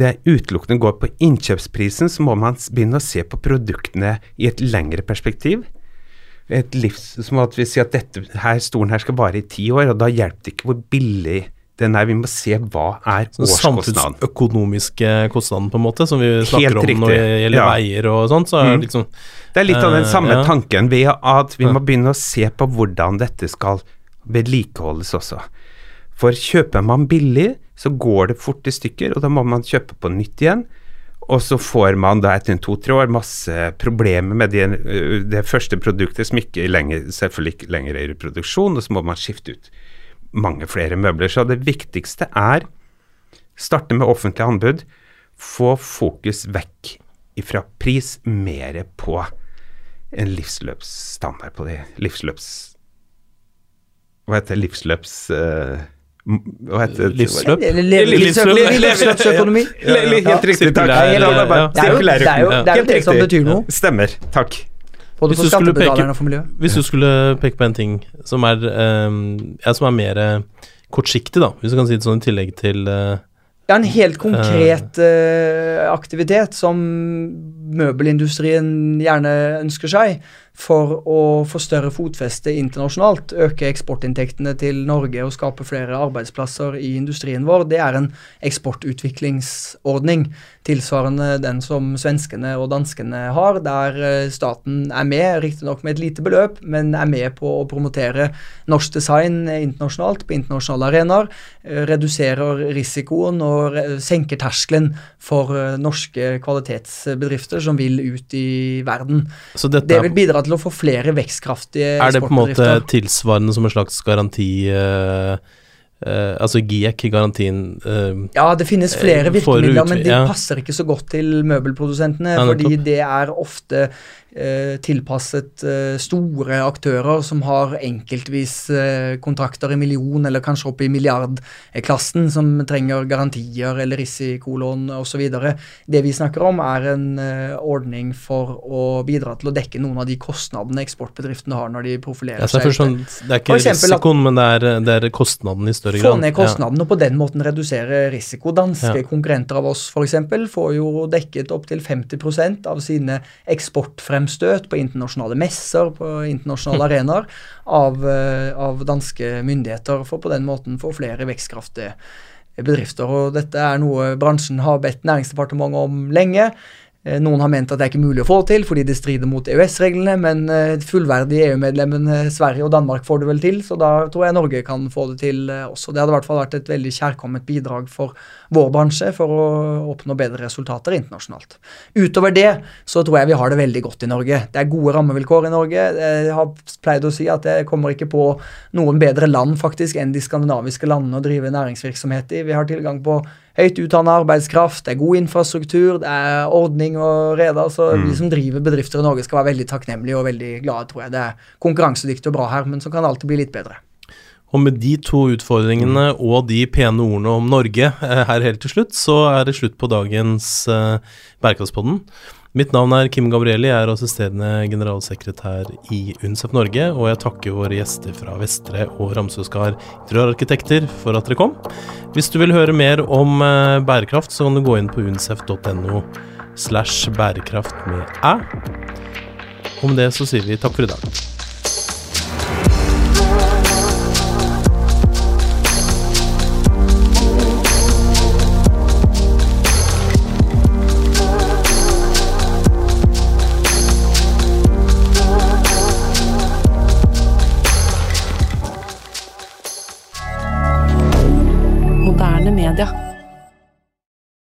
[SPEAKER 3] det utelukkende går på innkjøpsprisen, så må man begynne å se på produktene i et lengre perspektiv. Et livs, som at vi sier at dette her, stolen her skal vare i ti år, og da hjelper det ikke hvor billig den er. Vi må se hva er
[SPEAKER 1] Sånn
[SPEAKER 3] årskostnaden.
[SPEAKER 1] samfunnsøkonomiske kostnaden, på en måte, som vi snakker
[SPEAKER 3] Helt
[SPEAKER 1] om når det gjelder
[SPEAKER 3] ja.
[SPEAKER 1] veier og sånt. Så er det liksom
[SPEAKER 3] Det er litt av den
[SPEAKER 1] Eh,
[SPEAKER 3] samme
[SPEAKER 1] ja.
[SPEAKER 3] tanken ved at vi må begynne å se på hvordan dette skal vedlikeholdes også. For kjøper man billig, så går det fort i stykker, og da må man kjøpe på nytt igjen. Og så får man da etter to-tre år masse problemer med det, det første produktet som ikke lenger, selvfølgelig ikke lenger er i produksjon, og så må man skifte ut mange flere møbler. Så det viktigste er starte med offentlig anbud, få fokus vekk ifra pris mer på en livsløpsstandard på det. Livsløps... Hva heter det? Livsløps... m- hva heter det?
[SPEAKER 1] Livsløp?
[SPEAKER 2] Livsløpsøkonomi.
[SPEAKER 3] Helt riktig, takk.
[SPEAKER 2] Det er jo- det som betyr noe.
[SPEAKER 3] Stemmer. Takk.
[SPEAKER 2] Både
[SPEAKER 1] Hvis
[SPEAKER 2] for
[SPEAKER 1] du skulle peke-
[SPEAKER 2] skattebetalerne og for miljøet.
[SPEAKER 1] Hvis du skulle peke på en ting som er, eh, ja, som er mer eh, kortsiktig, da, hvis du kan si det sånn i tillegg til eh,
[SPEAKER 2] Ja, en helt konkret eh, aktivitet som møbelindustrien gjerne ønsker seg for å få større fotfeste internasjonalt, øke eksportinntektene til Norge og skape flere arbeidsplasser i industrien vår, det er en eksportutviklingsordning tilsvarende den som svenskene og danskene har, der eh, staten er med, riktignok med et lite beløp, men er med på å promotere norsk design internasjonalt på internasjonale arenaer, eh, reduserer risikoen og senker terskelen for eh, norske kvalitetsbedrifter som vil ut i verden. Det vil bidra til å få flere vekstkraftige
[SPEAKER 1] er det på en måte tilsvarende som en slags garanti uh, uh, Altså GIEK, garantien uh,
[SPEAKER 2] Ja, det finnes flere virkemidler, men de passer ikke så godt til møbelprodusentene. Fordi det er ofte tilpasset eh, store aktører som har enkeltvis eh, kontrakter i million- eller kanskje opp i milliardklassen, som trenger garantier eller risikolån osv. Det vi snakker om, er en eh, ordning for å bidra til å dekke noen av de kostnadene eksportbedriftene har når de profilerer
[SPEAKER 1] ja,
[SPEAKER 2] seg.
[SPEAKER 1] forstår, Det er ikke risikoen, men det er, det er kostnaden i større
[SPEAKER 2] Få ned kostnaden og på den måten redusere risiko. Danske
[SPEAKER 1] Ja.
[SPEAKER 2] konkurrenter av oss f.eks. får jo dekket opptil 50% av sine eksportfremstøt på internasjonale messer, på internasjonale arenaer, av, eh, av danske myndigheter, for på den måten få flere vekstkraftige bedrifter. Og dette er noe bransjen har bedt Næringsdepartementet om lenge. Eh, Noen har ment at det er ikke mulig å få til fordi det strider mot EØS-reglene, men eh, fullverdige EU-medlemmene Sverige og Danmark får det vel til, så da tror jeg Norge kan få det til eh, også. Det hadde i hvert fall vært et veldig kjærkomment bidrag for vår bransje for å oppnå bedre resultater internasjonalt. Utover det så tror jeg vi har det veldig godt i Norge. Det er gode rammevilkår i Norge. Jeg har pleid å si at jeg kommer ikke på noen bedre land faktisk enn de skandinaviske landene å drive næringsvirksomhet i. Vi har tilgang på høyt utdanna arbeidskraft, det er god infrastruktur, det er ordning og rede. Så de som driver bedrifter i Norge skal være veldig takknemlige og veldig glade, tror jeg. Det er konkurransedyktig og bra her, men så kan det alltid bli litt bedre.
[SPEAKER 1] Og med de to utfordringene og de pene ordene om Norge eh, her helt til slutt, så er det slutt på dagens eh, Bærekraftspodden. Mitt navn er Kim Gabrielli, jeg er assisterende generalsekretær i UNCEF Norge, og jeg takker våre gjester fra Vestre og Ramsøskar interiørarkitekter for at dere kom. Hvis du vil høre mer om eh, bærekraft, så kan du gå inn på uncef.no slash bærekraft med æ. Med det så sier vi takk for i dag. milliardaire